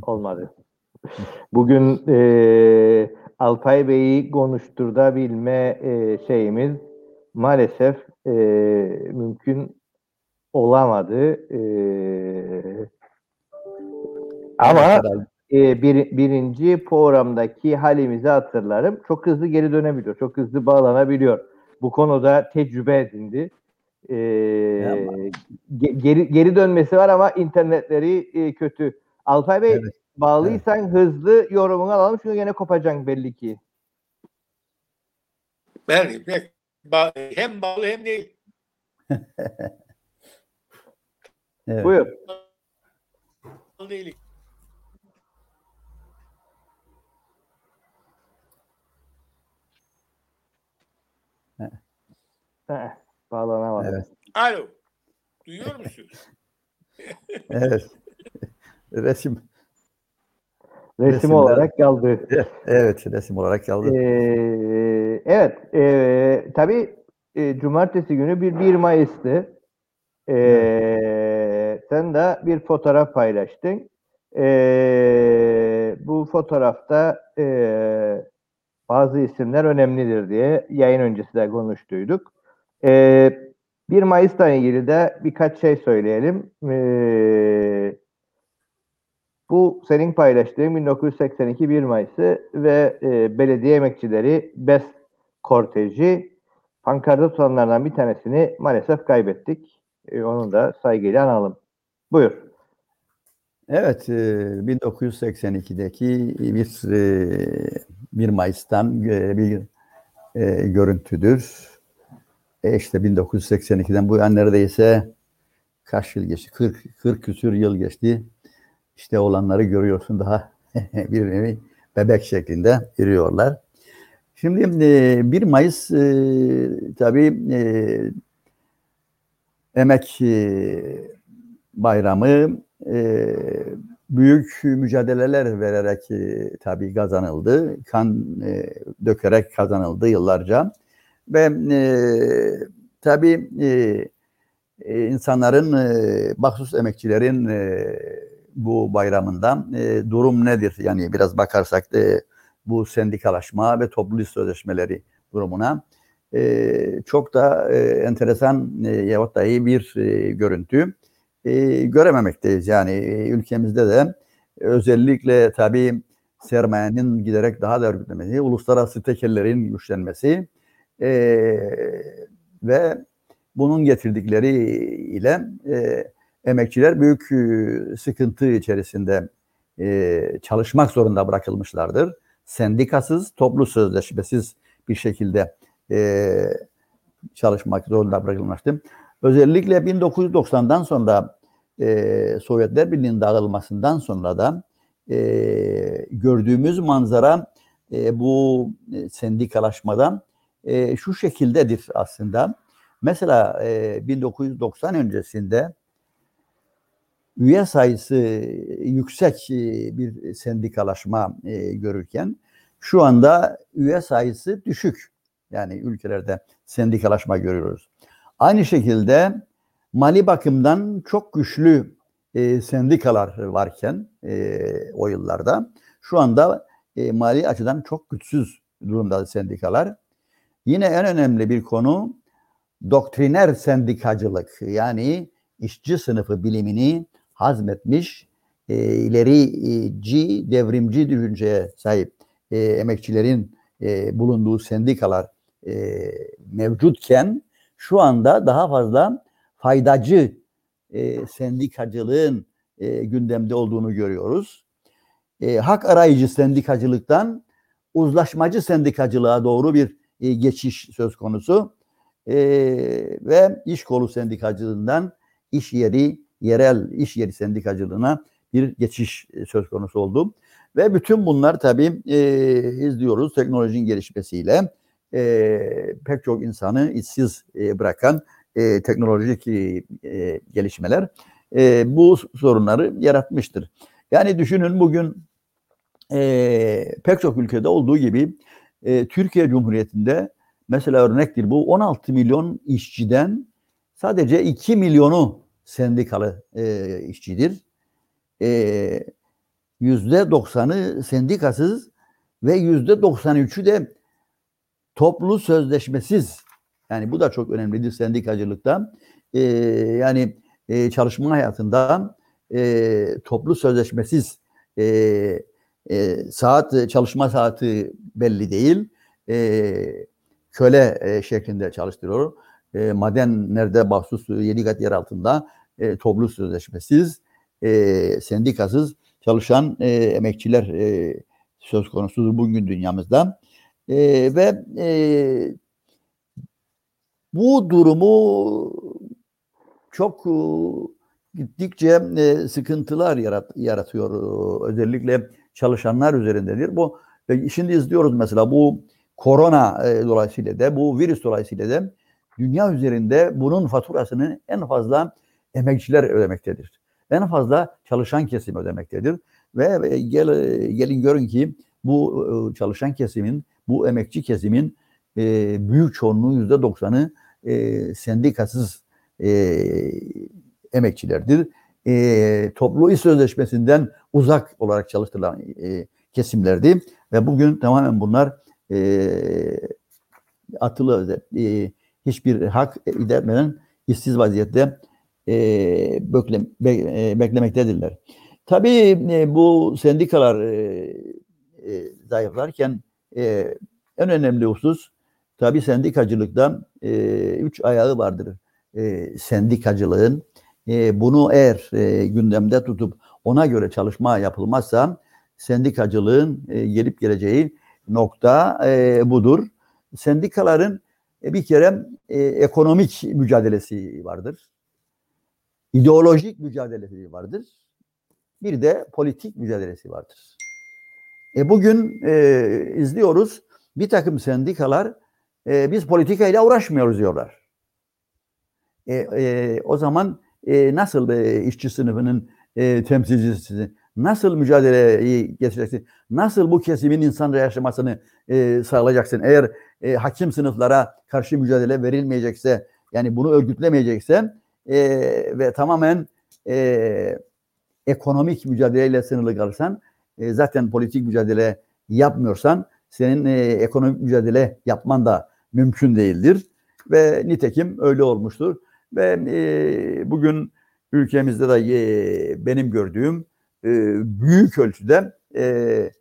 Olmadı. Bugün e, Alpay Bey'i konuşturabilme e, şeyimiz maalesef e, mümkün olamadı. E, ama e, bir, birinci programdaki halimizi hatırlarım. Çok hızlı geri dönebiliyor. Çok hızlı bağlanabiliyor. Bu konuda tecrübe edindi. E, geri, geri dönmesi var ama internetleri e, kötü. Alpay Bey evet. bağlıysan evet. hızlı yorumunu alalım çünkü yine kopacaksın belli ki. Ben hem bağlı hem değil. evet. Buyur. Bağlı değil. Heh, bağlanamadım. Evet. Alo. Duyuyor musunuz? evet. Resim. Resim Resimler. olarak kaldı. Evet, resim olarak kaldı. Ee, evet, e, tabii e, cumartesi günü bir 1 Mayıs'tı. E, evet. Sen de bir fotoğraf paylaştın. E, bu fotoğrafta e, bazı isimler önemlidir diye yayın öncesi de konuştuyduk. E, 1 Mayıs'la ilgili de birkaç şey söyleyelim. E, bu senin paylaştığın 1982 1 Mayıs'ı ve e, belediye emekçileri BES korteji pankarda tutanlardan bir tanesini maalesef kaybettik. E, onu da saygıyla analım. Buyur. Evet, e, 1982'deki bir e, 1 Mayıs'tan e, bir e, görüntüdür. E işte 1982'den bu yan neredeyse kaç yıl geçti? 40, 40 küsür yıl geçti işte olanları görüyorsun daha bir nevi bebek şeklinde yürüyorlar. Şimdi 1 Mayıs e, tabii e, emek e, bayramı e, büyük mücadeleler vererek e, tabii kazanıldı. Kan e, dökerek kazanıldı yıllarca. Ve e, tabii e, e, insanların, e, baksus emekçilerin e, bu bayramında e, durum nedir? Yani biraz bakarsak e, bu sendikalaşma ve toplu iş sözleşmeleri durumuna e, çok da e, enteresan e, yahut da iyi bir e, görüntü e, görememekteyiz. Yani e, ülkemizde de özellikle tabii sermayenin giderek daha da örgütlemesi, uluslararası tekellerin güçlenmesi e, ve bunun getirdikleri ile e, emekçiler büyük e, sıkıntı içerisinde e, çalışmak zorunda bırakılmışlardır. Sendikasız, toplu sözleşmesiz bir şekilde e, çalışmak zorunda bırakılmıştı. Özellikle 1990'dan sonra Sovyetler Birliği'nin dağılmasından sonra da gördüğümüz manzara bu sendikalaşmadan şu şekildedir aslında. Mesela 1990 öncesinde üye sayısı yüksek e, bir sendikalaşma e, görürken şu anda üye sayısı düşük. Yani ülkelerde sendikalaşma görüyoruz. Aynı şekilde mali bakımdan çok güçlü e, sendikalar varken e, o yıllarda şu anda e, mali açıdan çok güçsüz durumda sendikalar. Yine en önemli bir konu doktriner sendikacılık yani işçi sınıfı bilimini hazmetmiş, e, ilerici, devrimci düşünceye sahip e, emekçilerin e, bulunduğu sendikalar e, mevcutken şu anda daha fazla faydacı e, sendikacılığın e, gündemde olduğunu görüyoruz. E, hak arayıcı sendikacılıktan uzlaşmacı sendikacılığa doğru bir e, geçiş söz konusu e, ve iş kolu sendikacılığından iş yeri yerel iş yeri sendikacılığına bir geçiş e, söz konusu oldu. Ve bütün bunlar tabii e, izliyoruz teknolojinin gelişmesiyle e, pek çok insanı işsiz e, bırakan e, teknolojik e, e, gelişmeler e, bu sorunları yaratmıştır. Yani düşünün bugün e, pek çok ülkede olduğu gibi e, Türkiye Cumhuriyeti'nde mesela örnektir bu 16 milyon işçiden sadece 2 milyonu sendikalı e, işçidir. E, %90'ı sendikasız ve %93'ü de toplu sözleşmesiz. Yani bu da çok önemlidir sendikacılıkta. E, yani e, çalışma hayatında e, toplu sözleşmesiz e, e, saat çalışma saati belli değil. E, köle e, şeklinde çalıştırıyor. E, madenlerde mahsus 7 kat yer altında e, toplu sözleşmesiz, e, sendikasız çalışan e, emekçiler e, söz konusudur bugün dünyamızda. E, ve e, bu durumu çok e, gittikçe e, sıkıntılar yarat, yaratıyor. Özellikle çalışanlar üzerindedir. Bu e, şimdi izliyoruz mesela bu korona e, dolayısıyla da bu virüs dolayısıyla da dünya üzerinde bunun faturasını en fazla emekçiler ödemektedir. En fazla çalışan kesim ödemektedir. Ve gel, gelin görün ki bu e, çalışan kesimin, bu emekçi kesimin e, büyük çoğunluğu yüzde doksanı e, sendikasız e, emekçilerdir. E, toplu iş sözleşmesinden uzak olarak çalıştırılan e, kesimlerdi. Ve bugün tamamen bunlar e, atılı e, hiçbir hak idemeden işsiz vaziyette e, bekle, be, e, beklemektedirler. Tabii e, bu sendikalar e, e, zayıflarken e, en önemli husus tabii sendikacılıkta e, üç ayağı vardır. E, sendikacılığın e, bunu eğer e, gündemde tutup ona göre çalışma yapılmazsa sendikacılığın e, gelip geleceği nokta e, budur. Sendikaların e, bir kere e, ekonomik mücadelesi vardır. İdeolojik mücadelesi vardır. Bir de politik mücadelesi vardır. E bugün e, izliyoruz bir takım sendikalar e, biz politikayla uğraşmıyoruz diyorlar. E, e, o zaman e, nasıl e, işçi sınıfının e, temsilcisi, nasıl mücadeleyi getireceksin, nasıl bu kesimin insan yaşamasını e, sağlayacaksın? Eğer e, hakim sınıflara karşı mücadele verilmeyecekse, yani bunu örgütlemeyecekse e, ve tamamen e, ekonomik mücadeleyle sınırlı kalırsan, e, zaten politik mücadele yapmıyorsan, senin e, ekonomik mücadele yapman da mümkün değildir. Ve nitekim öyle olmuştur. Ve e, bugün ülkemizde de e, benim gördüğüm e, büyük ölçüde e,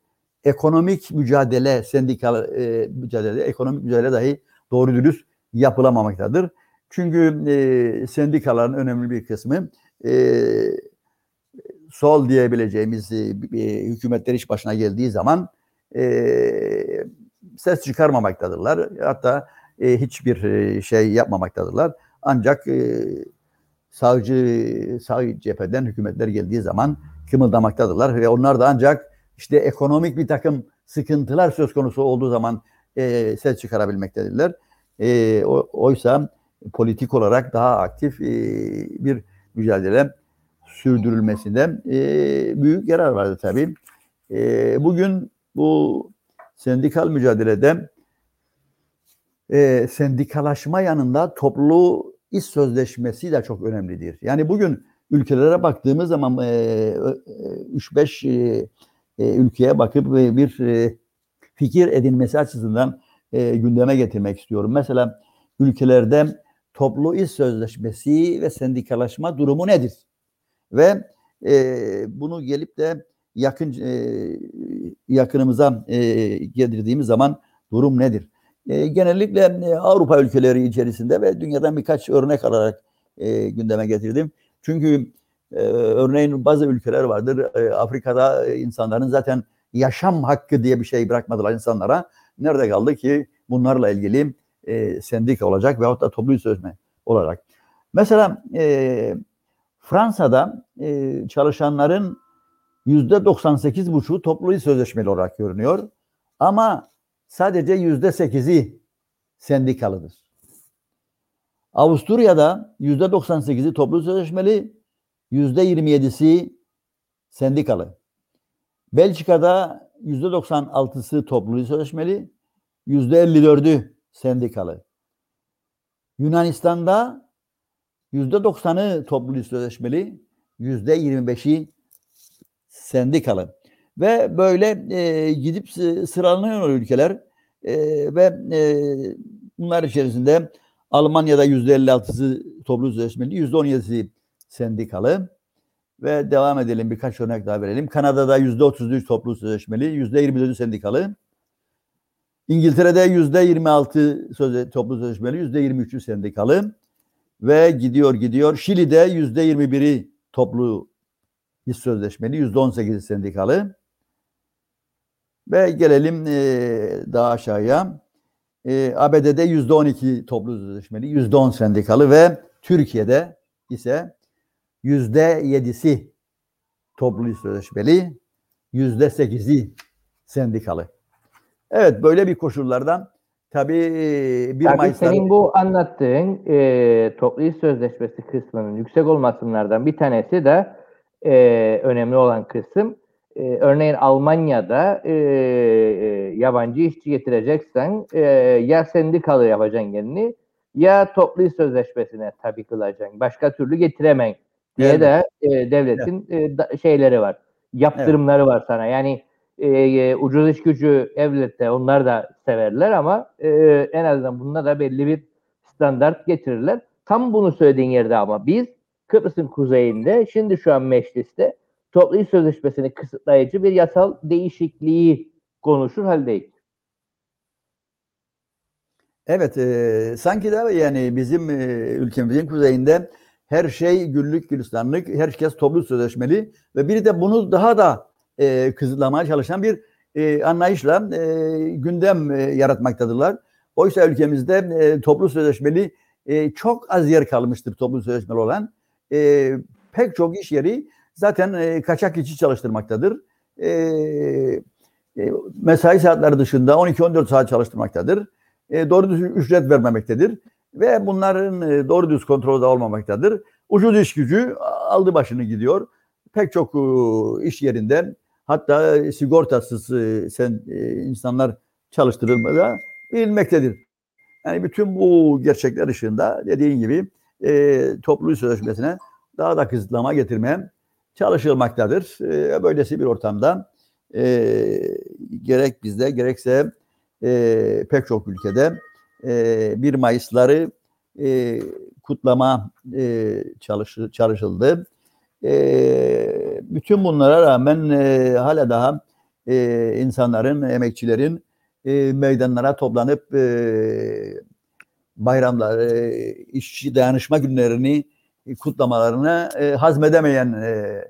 ekonomik mücadele, sendikal e, mücadele, ekonomik mücadele dahi doğru dürüst yapılamamaktadır. Çünkü e, sendikaların önemli bir kısmı e, sol diyebileceğimiz e, hükümetler iş başına geldiği zaman e, ses çıkarmamaktadırlar. Hatta e, hiçbir e, şey yapmamaktadırlar. Ancak e, sağcı, sağ cepheden hükümetler geldiği zaman kımıldamaktadırlar ve onlar da ancak işte ekonomik bir takım sıkıntılar söz konusu olduğu zaman e, ses çıkarabilmektedirler. E, o, oysa politik olarak daha aktif e, bir mücadele sürdürülmesinde e, büyük yarar vardı tabii. E, bugün bu sendikal mücadelede sendikalaşma yanında toplu iş sözleşmesi de çok önemlidir. Yani bugün ülkelere baktığımız zaman 3-5 e, e, ülkeye bakıp bir fikir edinmesi açısından gündeme getirmek istiyorum. Mesela ülkelerde toplu iş sözleşmesi ve sendikalaşma durumu nedir? Ve e, bunu gelip de yakın e, yakınımıza e, getirdiğimiz zaman durum nedir? E, genellikle e, Avrupa ülkeleri içerisinde ve dünyadan birkaç örnek alarak e, gündeme getirdim. Çünkü e, örneğin bazı ülkeler vardır. E, Afrika'da insanların zaten yaşam hakkı diye bir şey bırakmadılar insanlara. Nerede kaldı ki bunlarla ilgili e, sendika olacak veyahut da toplu sözme olacak. Mesela e, Fransa'da e, çalışanların yüzde 98,5'u toplu sözleşmeli olarak görünüyor. Ama sadece yüzde 8'i sendikalıdır. Avusturya'da yüzde 98'i toplu sözleşmeli, yüzde 27'si sendikalı. Belçika'da yüzde 96'sı toplu sözleşmeli, yüzde 54'ü sendikalı. Yunanistan'da yüzde 90'ı toplu sözleşmeli, yüzde 25'i sendikalı. Ve böyle e, gidip sıralanıyor ülkeler e, ve e, bunlar içerisinde Almanya'da yüzde 56'sı toplu sözleşmeli, yüzde 17'si sendikalı. Ve devam edelim birkaç örnek daha verelim. Kanada'da yüzde 33 toplu sözleşmeli, yüzde 24'ü sendikalı. İngiltere'de yüzde 26 söz, toplu sözleşmeli, yüzde 23'ü sendikalı. Ve gidiyor gidiyor. Şili'de yüzde 21'i toplu iş sözleşmeli, yüzde 18'i sendikalı. Ve gelelim e, daha aşağıya. E, ABD'de yüzde 12 toplu sözleşmeli, yüzde 10 sendikalı ve Türkiye'de ise yüzde yedisi toplu sözleşmeli, yüzde sekizi sendikalı. Evet böyle bir koşullardan tabii bir tabii Mayıs'ta... senin bu anlattığın e, toplu iş sözleşmesi kısmının yüksek olmasınlardan bir tanesi de e, önemli olan kısım e, örneğin Almanya'da e, e, yabancı işçi getireceksen e, ya sendikalı yapacaksın yerini ya toplu iş sözleşmesine tabi kılacaksın. Başka türlü getiremen diye Evet. de e, devletin e, da- şeyleri var. Yaptırımları var sana. Yani e, e, ucuz iş gücü devlette onlar da severler ama e, en azından bununla da belli bir standart getirirler. Tam bunu söylediğin yerde ama biz Kıbrıs'ın kuzeyinde şimdi şu an mecliste toplu iş sözleşmesini kısıtlayıcı bir yasal değişikliği konuşur haldeyiz. Evet, e, sanki de yani bizim e, ülkemizin kuzeyinde her şey güllük gülistanlık, herkes toplu sözleşmeli ve biri de bunu daha da e, kısıtlamaya çalışan bir e, anlayışla e, gündem e, yaratmaktadırlar. Oysa ülkemizde e, toplu sözleşmeli e, çok az yer kalmıştır toplu sözleşmeli olan. E, pek çok iş yeri zaten e, kaçak işçi çalıştırmaktadır. E, e, mesai saatleri dışında 12-14 saat çalıştırmaktadır e, doğru düzgün ücret vermemektedir. Ve bunların e, doğru düz kontrolü de olmamaktadır. Ucuz iş gücü aldı başını gidiyor. Pek çok e, iş yerinden hatta sigortasız e, sen e, insanlar çalıştırılmada bilinmektedir. Yani bütün bu gerçekler ışığında dediğin gibi e, toplu sözleşmesine daha da kısıtlama getirmeye çalışılmaktadır. E, böylesi bir ortamda e, gerek bizde gerekse e, pek çok ülkede e, 1 Mayıs'ları e, kutlama e, çalışı, çalışıldı. E, bütün bunlara rağmen e, hala daha e, insanların, emekçilerin e, meydanlara toplanıp e, bayramlar, e, işçi dayanışma günlerini kutlamalarını e, hazmedemeyen e,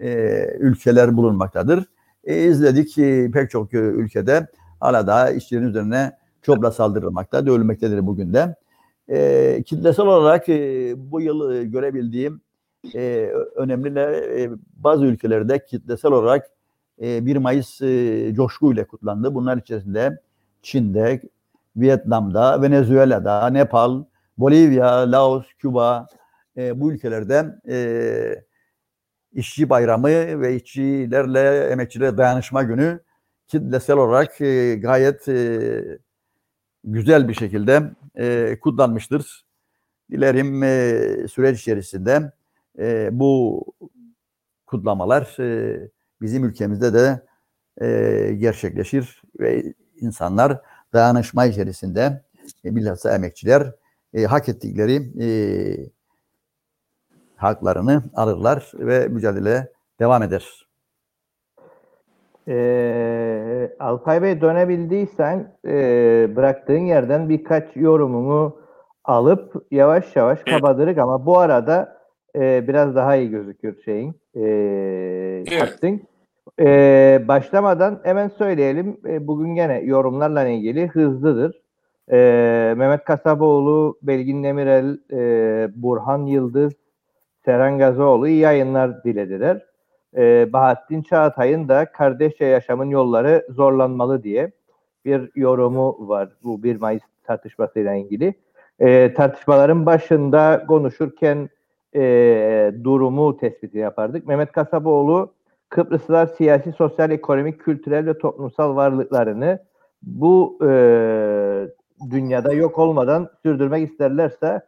e, ülkeler bulunmaktadır. E, izledik e, pek çok e, ülkede hala daha işçilerin üzerine çopla saldırılmakta, dövülmektedir bugün de. E, kitlesel olarak e, bu yıl e, görebildiğim e, önemli e, bazı ülkelerde kitlesel olarak e, 1 Mayıs e, coşkuyla kutlandı. Bunlar içerisinde Çin'de, Vietnam'da, Venezuela'da, Nepal, Bolivya, Laos, Küba e, bu ülkelerde e, işçi bayramı ve işçilerle emekçilere dayanışma günü kitlesel olarak e, gayet e, güzel bir şekilde e, kutlanmıştır. Dilerim e, süreç içerisinde e, bu kutlamalar e, bizim ülkemizde de e, gerçekleşir ve insanlar dayanışma içerisinde e, bilhassa emekçiler e, hak ettikleri e, haklarını alırlar ve mücadele devam eder. Ee, Alpay Bey dönebildiysen e, bıraktığın yerden birkaç yorumunu alıp yavaş yavaş Evet. kapatırık ama bu arada e, biraz daha iyi gözüküyor şeyin e, hattın. E, başlamadan hemen söyleyelim e, bugün gene yorumlarla ilgili hızlıdır. E, Mehmet Kasaboğlu, Belgin Demirel, e, Burhan Yıldız, Seren Gazoğlu iyi yayınlar dilediler e, Bahattin Çağatay'ın da kardeşçe yaşamın yolları zorlanmalı diye bir yorumu var bu 1 Mayıs tartışmasıyla ilgili. e, tartışmaların başında konuşurken e, durumu tespiti yapardık. Mehmet Kasaboğlu Kıbrıslılar siyasi, sosyal, ekonomik, kültürel ve toplumsal varlıklarını bu e, dünyada yok olmadan sürdürmek isterlerse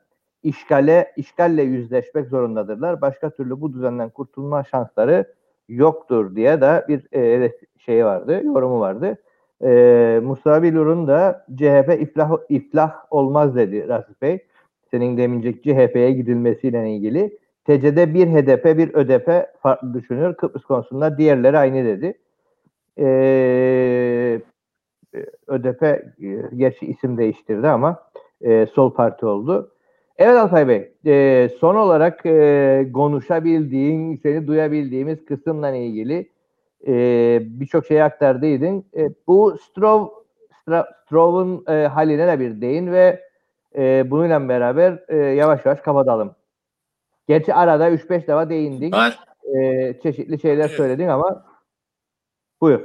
işgale işgalle yüzleşmek zorundadırlar. Başka türlü bu düzenden kurtulma şansları yoktur diye de bir e, şey vardı, yorumu vardı. E, Musa Bilur'un da CHP iflah iflah olmaz dedi Rasif Bey. Senin demincek CHP'ye gidilmesiyle ilgili. TC'de bir HDP bir ÖDP farklı düşünüyor. Kıbrıs konusunda diğerleri aynı dedi. Ee, ÖDP e, gerçi isim değiştirdi ama e, sol parti oldu. Evet Altay Bey, e, son olarak e, konuşabildiğin, seni duyabildiğimiz kısımla ilgili e, birçok şey aktardıydın. E, bu Strov, Strov'un e, haline de bir değin ve e, bununla beraber e, yavaş yavaş kapatalım. Gerçi arada 3-5 defa değindik. Ben, e, çeşitli şeyler evet. söyledin ama buyur.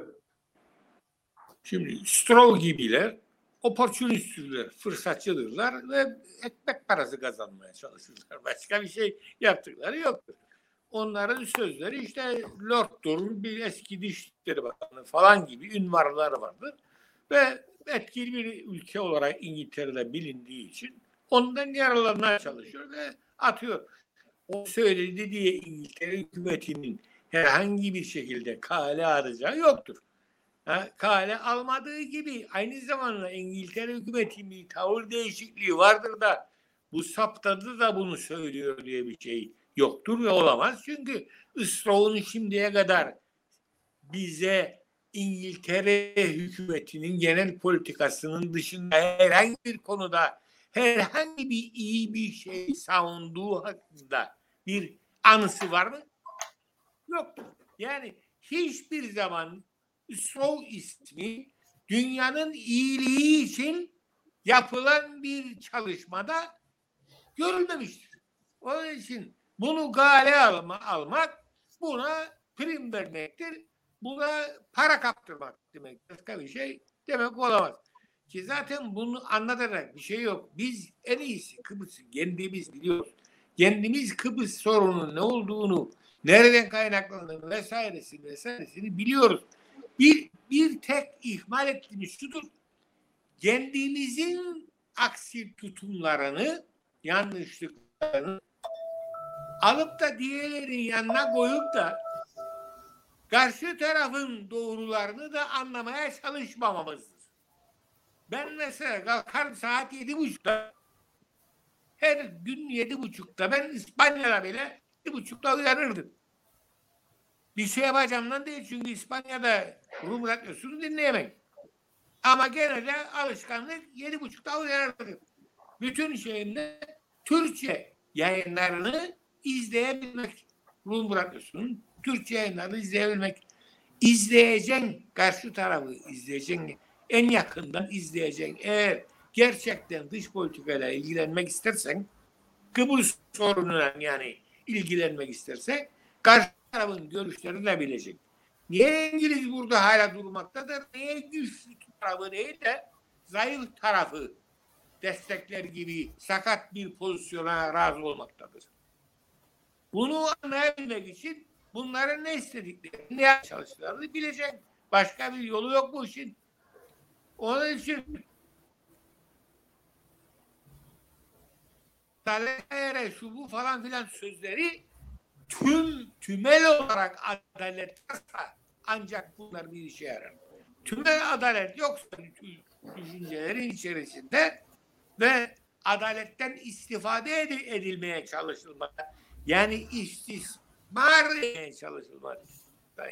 Şimdi Stroll gibiler oportunistler, fırsatçıdırlar ve ekmek parası kazanmaya çalışırlar. Başka bir şey yaptıkları yoktur. Onların sözleri işte Lord'dur, bir eski Dışişleri Bakanı falan gibi ünvarlar vardır. Ve etkili bir ülke olarak İngiltere'de bilindiği için ondan yararlanmaya çalışıyor ve atıyor. O söyledi diye İngiltere hükümetinin herhangi bir şekilde kale alacağı yoktur ha, kale almadığı gibi aynı zamanda İngiltere hükümetinin bir tavır değişikliği vardır da bu saptadı da bunu söylüyor diye bir şey yoktur ve olamaz. Çünkü İsrail'in şimdiye kadar bize İngiltere hükümetinin genel politikasının dışında herhangi bir konuda herhangi bir iyi bir şey savunduğu hakkında bir anısı var mı? Yok. Yani hiçbir zaman sol ismi dünyanın iyiliği için yapılan bir çalışmada görülmemiştir. Onun için bunu gale alma, almak buna prim vermektir. Buna para kaptırmak demek. Başka bir şey demek olamaz. Ki zaten bunu anlatarak bir şey yok. Biz en iyisi Kıbrıs'ı kendimiz biliyoruz. Kendimiz Kıbrıs sorunun ne olduğunu, nereden kaynaklandığını vesairesini vesairesini biliyoruz. Bir, bir tek ihmal ettiğimiz şudur. Kendimizin aksi tutumlarını, yanlışlıklarını alıp da diğerlerinin yanına koyup da karşı tarafın doğrularını da anlamaya çalışmamamızdır. Ben mesela kalkarım saat yedi buçukta her gün yedi buçukta ben İspanya'da bile yedi buçukta uyanırdım. Bir şey yapacağımdan değil çünkü İspanya'da Rum radyosunu dinleyemek. Ama gene de alışkanlık yedi buçukta uyanırdık. Bütün şeyinde Türkçe yayınlarını izleyebilmek. Rum radyosunun Türkçe yayınlarını izleyebilmek. İzleyeceksin karşı tarafı izleyeceksin. En yakından izleyeceksin. Eğer gerçekten dış politikayla ilgilenmek istersen Kıbrıs sorununa yani ilgilenmek istersen karşı tarafın görüşlerini bilecek. Niye İngiliz burada hala durmaktadır? Niye güçlü tarafı değil de zayıf tarafı destekler gibi sakat bir pozisyona razı olmaktadır. Bunu anlayabilmek için bunların ne istediklerini, ne çalıştıklarını bilecek. Başka bir yolu yok bu işin. Onun için Talere şu bu falan filan sözleri tüm tümel olarak adalet varsa ancak bunlar bir işe yarar. Tümel adalet yoksa düşüncelerin içerisinde ve adaletten istifade edilmeye çalışılmak yani istismar etmeye çalışılmak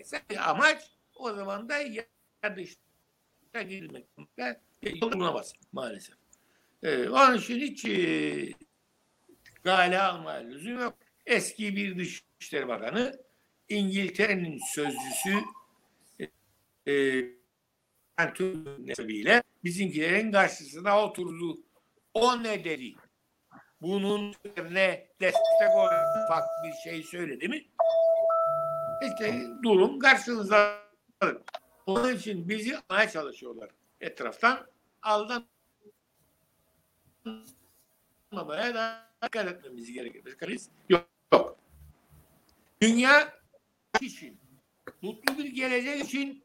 ise amaç o zaman da dışta girmekte bulunamaz maalesef. Ee, onun için hiç e, gale alma lüzum yok. Eski bir Dışişleri Bakanı İngiltere'nin sözcüsü e, sebebiyle bizimkilerin karşısına oturdu. O ne dedi? Bunun üzerine destek olarak ufak bir şey söyledi mi? İşte durum karşınızda. Onun için bizi almaya çalışıyorlar etraftan. Aldan yaşanmamaya da dikkat etmemiz gerekir. Kriz yok. yok. Dünya için, mutlu bir gelecek için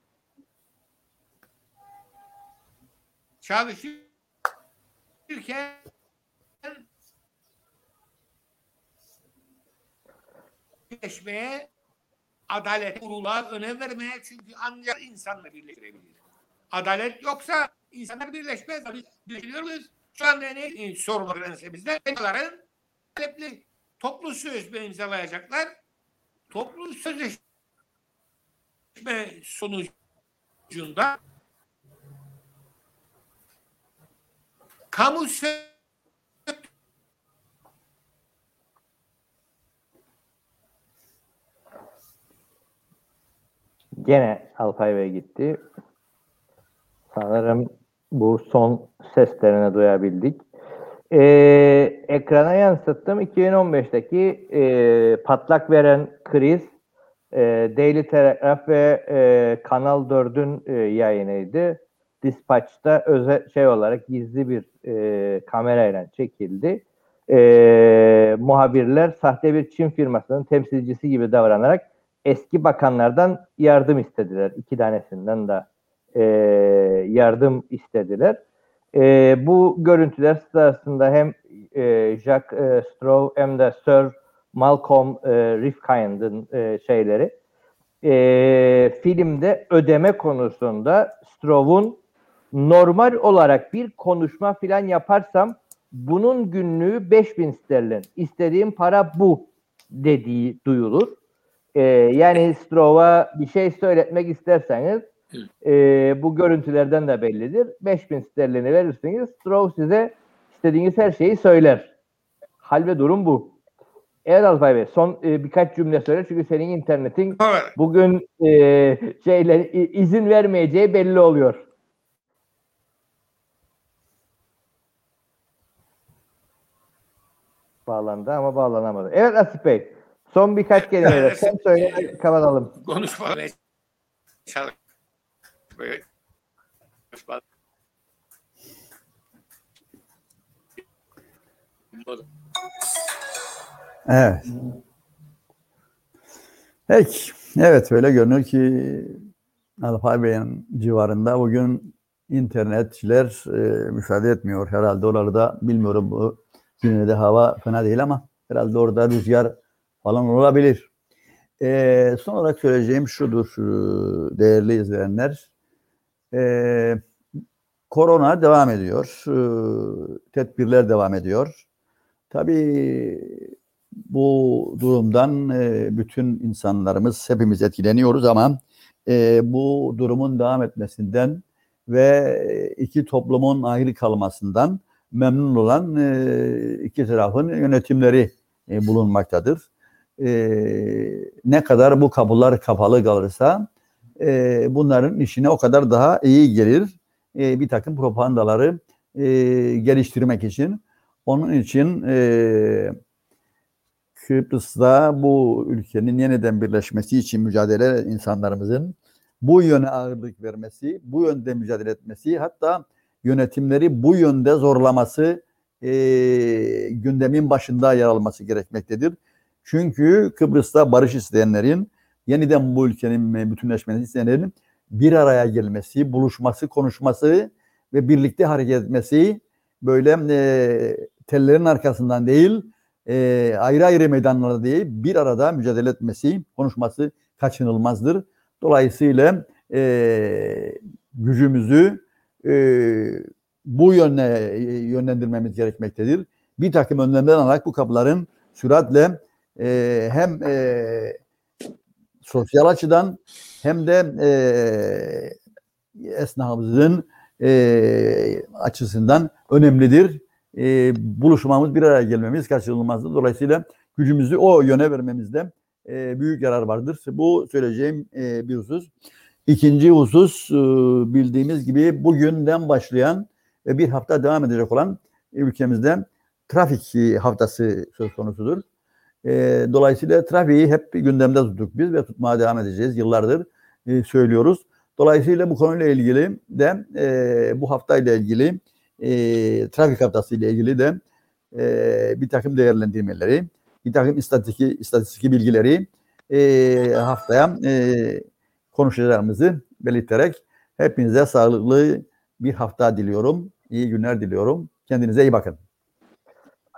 çalışırken birleşmeye, adalet kurula önem vermeye çünkü ancak insanla birleştirebilir. Adalet yoksa insanlar birleşmez. Biz birleşiyor muyuz? Şu anda ne sorunlar ensemizde? Onların talepli toplu sözleşme imzalayacaklar. Toplu sözleşme sonucunda kamu sö- Gene Alpay Bey gitti. Sanırım bu son seslerini duyabildik. Ee, ekrana yansıttım 2015'teki e, patlak veren kriz e, Daily Telegraph ve e, Kanal 4'ün e, yayınıydı. Dispatch'ta özel şey olarak gizli bir e, kamerayla çekildi. E, muhabirler sahte bir Çin firmasının temsilcisi gibi davranarak eski bakanlardan yardım istediler. İki tanesinden de e, yardım istediler. E, bu görüntüler sırasında hem e, Jacques e, Stroh hem de Sir Malcolm e, Rifkind'in e, şeyleri e, filmde ödeme konusunda Stroh'un normal olarak bir konuşma filan yaparsam bunun günlüğü 5000 sterlin. İstediğim para bu dediği duyulur. Ee, yani Stroh'a bir şey söyletmek isterseniz e, bu görüntülerden de bellidir. 5000 sterlini verirsiniz. Stroh size istediğiniz her şeyi söyler. Hal ve durum bu. Evet Alpay Bey son e, birkaç cümle söyle çünkü senin internetin olarak bugün e, şeyler izin vermeyeceği belli oluyor. Bağlandı ama bağlanamadı. Evet Asif Bey. Son birkaç kelime sen söyle kapatalım. konuşmaya Evet. Peki. Evet öyle görünüyor ki Alpay Bey'in civarında bugün internetçiler e, müsaade etmiyor. Herhalde oralarda bilmiyorum bu yine de hava fena değil ama herhalde orada rüzgar falan olabilir. E, son olarak söyleyeceğim şudur e, değerli izleyenler. E, korona devam ediyor. E, tedbirler devam ediyor. Tabii bu durumdan e, bütün insanlarımız hepimiz etkileniyoruz ama e, bu durumun devam etmesinden ve iki toplumun ayrı kalmasından memnun olan e, iki tarafın yönetimleri e, bulunmaktadır. E, ne kadar bu kapılar kapalı kalırsa e, bunların işine o kadar daha iyi gelir. E, bir takım propagandaları e, geliştirmek için. Onun için e, Kıbrıs'ta bu ülkenin yeniden birleşmesi için mücadele insanlarımızın bu yöne ağırlık vermesi, bu yönde mücadele etmesi, hatta yönetimleri bu yönde zorlaması e, gündemin başında yer alması gerekmektedir. Çünkü Kıbrıs'ta barış isteyenlerin, yeniden bu ülkenin bütünleşmesi isteyenlerin bir araya gelmesi, buluşması, konuşması ve birlikte hareket etmesi böyle e, tellerin arkasından değil, e, ayrı ayrı meydanlarda değil, bir arada mücadele etmesi, konuşması kaçınılmazdır. Dolayısıyla e, gücümüzü e, bu yöne e, yönlendirmemiz gerekmektedir. Bir takım önlemler alarak bu kapıların süratle e, hem e, sosyal açıdan hem de e, esnafımızın e, açısından önemlidir. E, buluşmamız, bir araya gelmemiz kaçınılmazdır. Dolayısıyla gücümüzü o yöne vermemizde e, büyük yarar vardır. Bu söyleyeceğim e, bir husus. İkinci husus e, bildiğimiz gibi bugünden başlayan ve bir hafta devam edecek olan ülkemizde trafik haftası söz konusudur. E, dolayısıyla trafiği hep gündemde tuttuk biz ve tutmaya devam edeceğiz. Yıllardır e, söylüyoruz. Dolayısıyla bu konuyla ilgili de e, bu haftayla ilgili e, trafik haftası ile ilgili de e, bir takım değerlendirmeleri, bir takım istatistik, istatistik bilgileri e, haftaya e, konuşacağımızı belirterek hepinize sağlıklı bir hafta diliyorum. İyi günler diliyorum. Kendinize iyi bakın.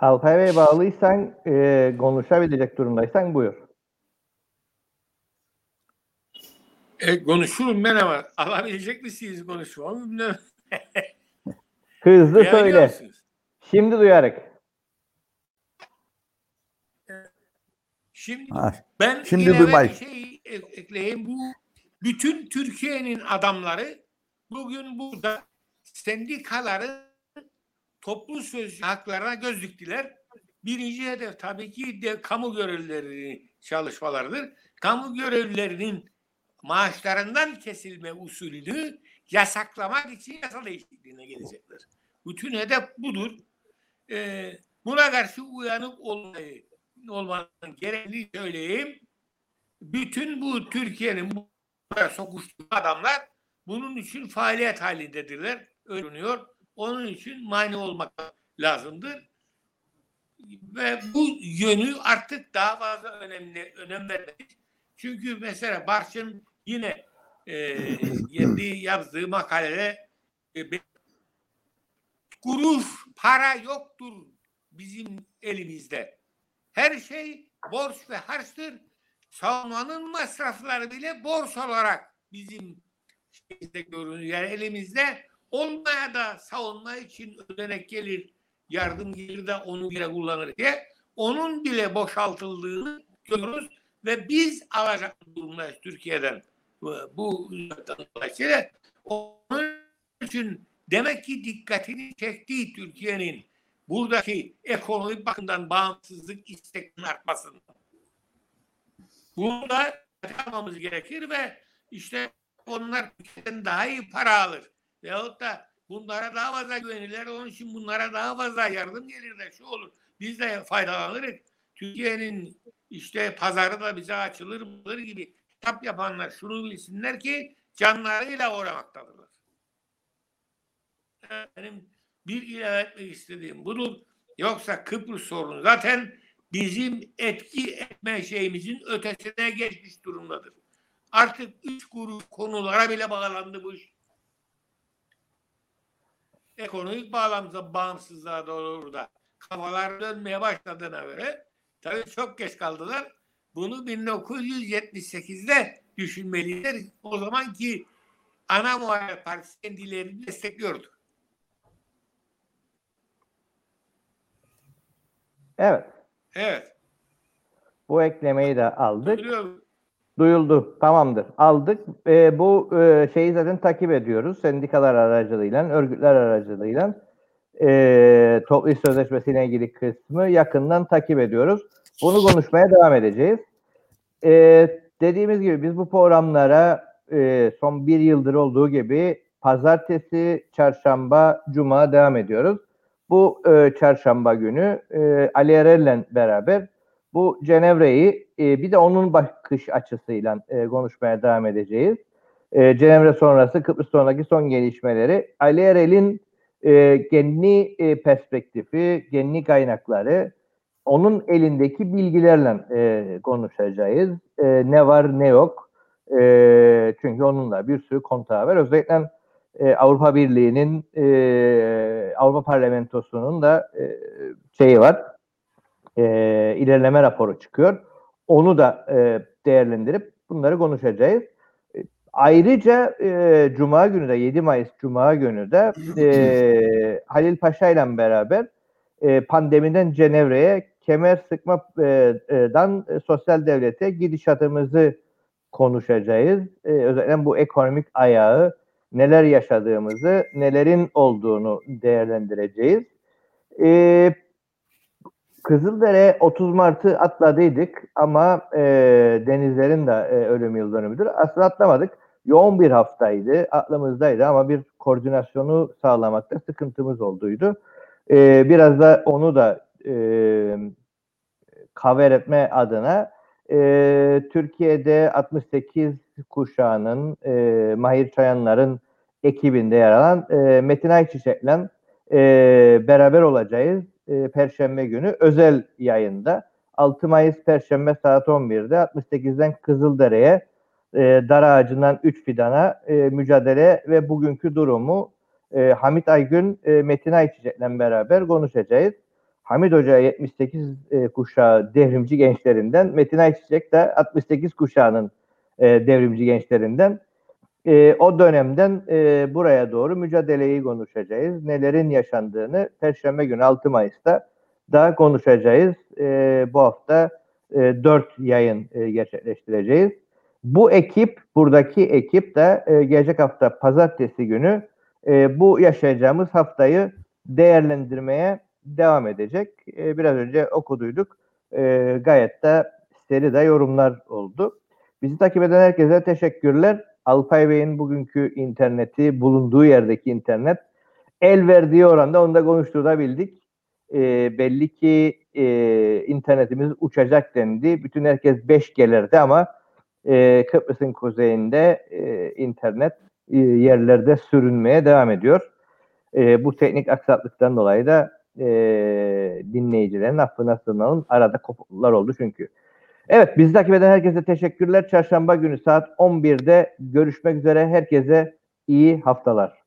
Alpay Bey bağlıysan, e, konuşabilecek durumdaysan buyur. E, konuşurum ben ama alabilecek misiniz konuşmamı bilmiyorum. Hızlı Beğeniyor söyle. Şimdi duyarak. Şimdi Ha, ben Şimdi ilave bir şey ek- ekleyeyim. Bu bütün Türkiye'nin adamları bugün burada sendikaların toplu söz haklarına göz diktiler. Birinci hedef tabii ki de kamu görevlilerinin çalışmalarıdır. Kamu görevlilerinin maaşlarından kesilme usulünü yasaklamak için yasa değişikliğine gelecekler. Bütün hedef budur. Ee, buna karşı uyanık olmayı olmanın gereğini söyleyeyim. Bütün bu Türkiye'nin bu sokuştuğu adamlar bunun için faaliyet halindedirler. Ölünüyor. Onun için mani olmak lazımdır. Ve bu yönü artık daha fazla önemli önem vermeliyiz. Çünkü mesela Barçın yine e, yazdığı makalede e, kuruş para yoktur bizim elimizde. Her şey borç ve harçtır. Savunmanın masrafları bile borç olarak bizim şeyimizde görünüyor. Yani elimizde olmaya da savunma için ödenek gelir, yardım gelir de onu bile kullanır diye onun bile boşaltıldığını görüyoruz ve biz alacak durumdayız Türkiye'den bu, dolayısıyla onun için demek ki dikkatini çektiği Türkiye'nin buradaki ekonomik bakımdan bağımsızlık istekinin artmasından. Bunu da yapmamız gerekir ve işte onlar Türkiye'den daha iyi para alır. Veyahut da bunlara daha fazla güvenirler. Onun için bunlara daha fazla yardım gelir de şu olur. Biz de faydalanırız. Türkiye'nin işte pazarı da bize açılır bulur gibi kitap yapanlar şunu bilsinler ki canlarıyla uğramaktadırlar. Benim bir ilave etmek istediğim budur. Yoksa Kıbrıs sorunu zaten bizim etki etme şeyimizin ötesine geçmiş durumdadır. Artık üç kuruş konulara bile bağlandı bu iş. Ekonomik bağlamda bağımsızlığa doğru da kafalar dönmeye başladığına göre tabii çok geç kaldılar. Bunu 1978'de düşünmeliler. O zamanki ana muhalefet partisi kendilerini destekliyordu. Evet. Evet. Bu eklemeyi de aldık. Biliyorum. Duyuldu. Tamamdır. Aldık. Ee, bu e, şeyi zaten takip ediyoruz. Sendikalar aracılığıyla, örgütler aracılığıyla e, toplu iş sözleşmesiyle ilgili kısmı yakından takip ediyoruz. Bunu konuşmaya devam edeceğiz. E, dediğimiz gibi biz bu programlara e, son bir yıldır olduğu gibi pazartesi, çarşamba, cuma devam ediyoruz. Bu e, çarşamba günü e, Ali Erel'le beraber bu Cenevre'yi e, bir de onun bakış açısıyla e, konuşmaya devam edeceğiz. E, Cenevre sonrası Kıbrıs sonraki son gelişmeleri Ali Erel'in e, kendi e, perspektifi, kendi kaynakları onun elindeki bilgilerle e, konuşacağız. E, ne var ne yok. E, çünkü onunla bir sürü kontağı var. Özellikle e, Avrupa Birliği'nin e, Avrupa Parlamentosu'nun da e, şeyi var. E, ilerleme raporu çıkıyor. Onu da e, değerlendirip bunları konuşacağız. E, ayrıca e, Cuma günü de 7 Mayıs Cuma günü de e, Halil Paşa ile beraber e, pandemiden Cenevre'ye kemer sıkmadan e, sosyal devlete gidişatımızı konuşacağız. E, özellikle bu ekonomik ayağı neler yaşadığımızı, nelerin olduğunu değerlendireceğiz. E, Kızıldere 30 Mart'ı atladıydık ama e, denizlerin de e, ölüm yıl dönümüdür. Aslında atlamadık. Yoğun bir haftaydı, aklımızdaydı ama bir koordinasyonu sağlamakta sıkıntımız olduydu. E, biraz da onu da e, cover etme adına e, Türkiye'de 68 kuşağının e, Mahir Çayanlar'ın ekibinde yer alan e, Metin Ayçiçek'le e, beraber olacağız. E, Perşembe günü özel yayında 6 Mayıs Perşembe saat 11'de 68'den Kızıldere'ye e, dar ağacından 3 fidana e, mücadele ve bugünkü durumu e, Hamit Aygün, e, Metin Ayçiçek'le beraber konuşacağız. Hamid Hoca 78 e, kuşağı devrimci gençlerinden, Metin Ayçiçek de 68 kuşağının e, devrimci gençlerinden. E, o dönemden e, buraya doğru mücadeleyi konuşacağız. Nelerin yaşandığını Perşembe günü 6 Mayıs'ta daha konuşacağız. E, bu hafta e, 4 yayın e, gerçekleştireceğiz. Bu ekip, buradaki ekip de e, gelecek hafta pazartesi günü e, bu yaşayacağımız haftayı değerlendirmeye devam edecek. E, biraz önce okuduyduk. E, gayet de seri de yorumlar oldu. Bizi takip eden herkese teşekkürler. Alpay Bey'in bugünkü interneti, bulunduğu yerdeki internet el verdiği oranda onu da konuşturabildik. E, belli ki e, internetimiz uçacak dendi. Bütün herkes 5 gelirdi ama e, Kıbrıs'ın kuzeyinde e, internet e, yerlerde sürünmeye devam ediyor. E, bu teknik aksaklıktan dolayı da e, dinleyicilerin affına sığınalım. Arada kopukluklar oldu çünkü. Evet bizi takip eden herkese teşekkürler. Çarşamba günü saat 11'de görüşmek üzere. Herkese iyi haftalar.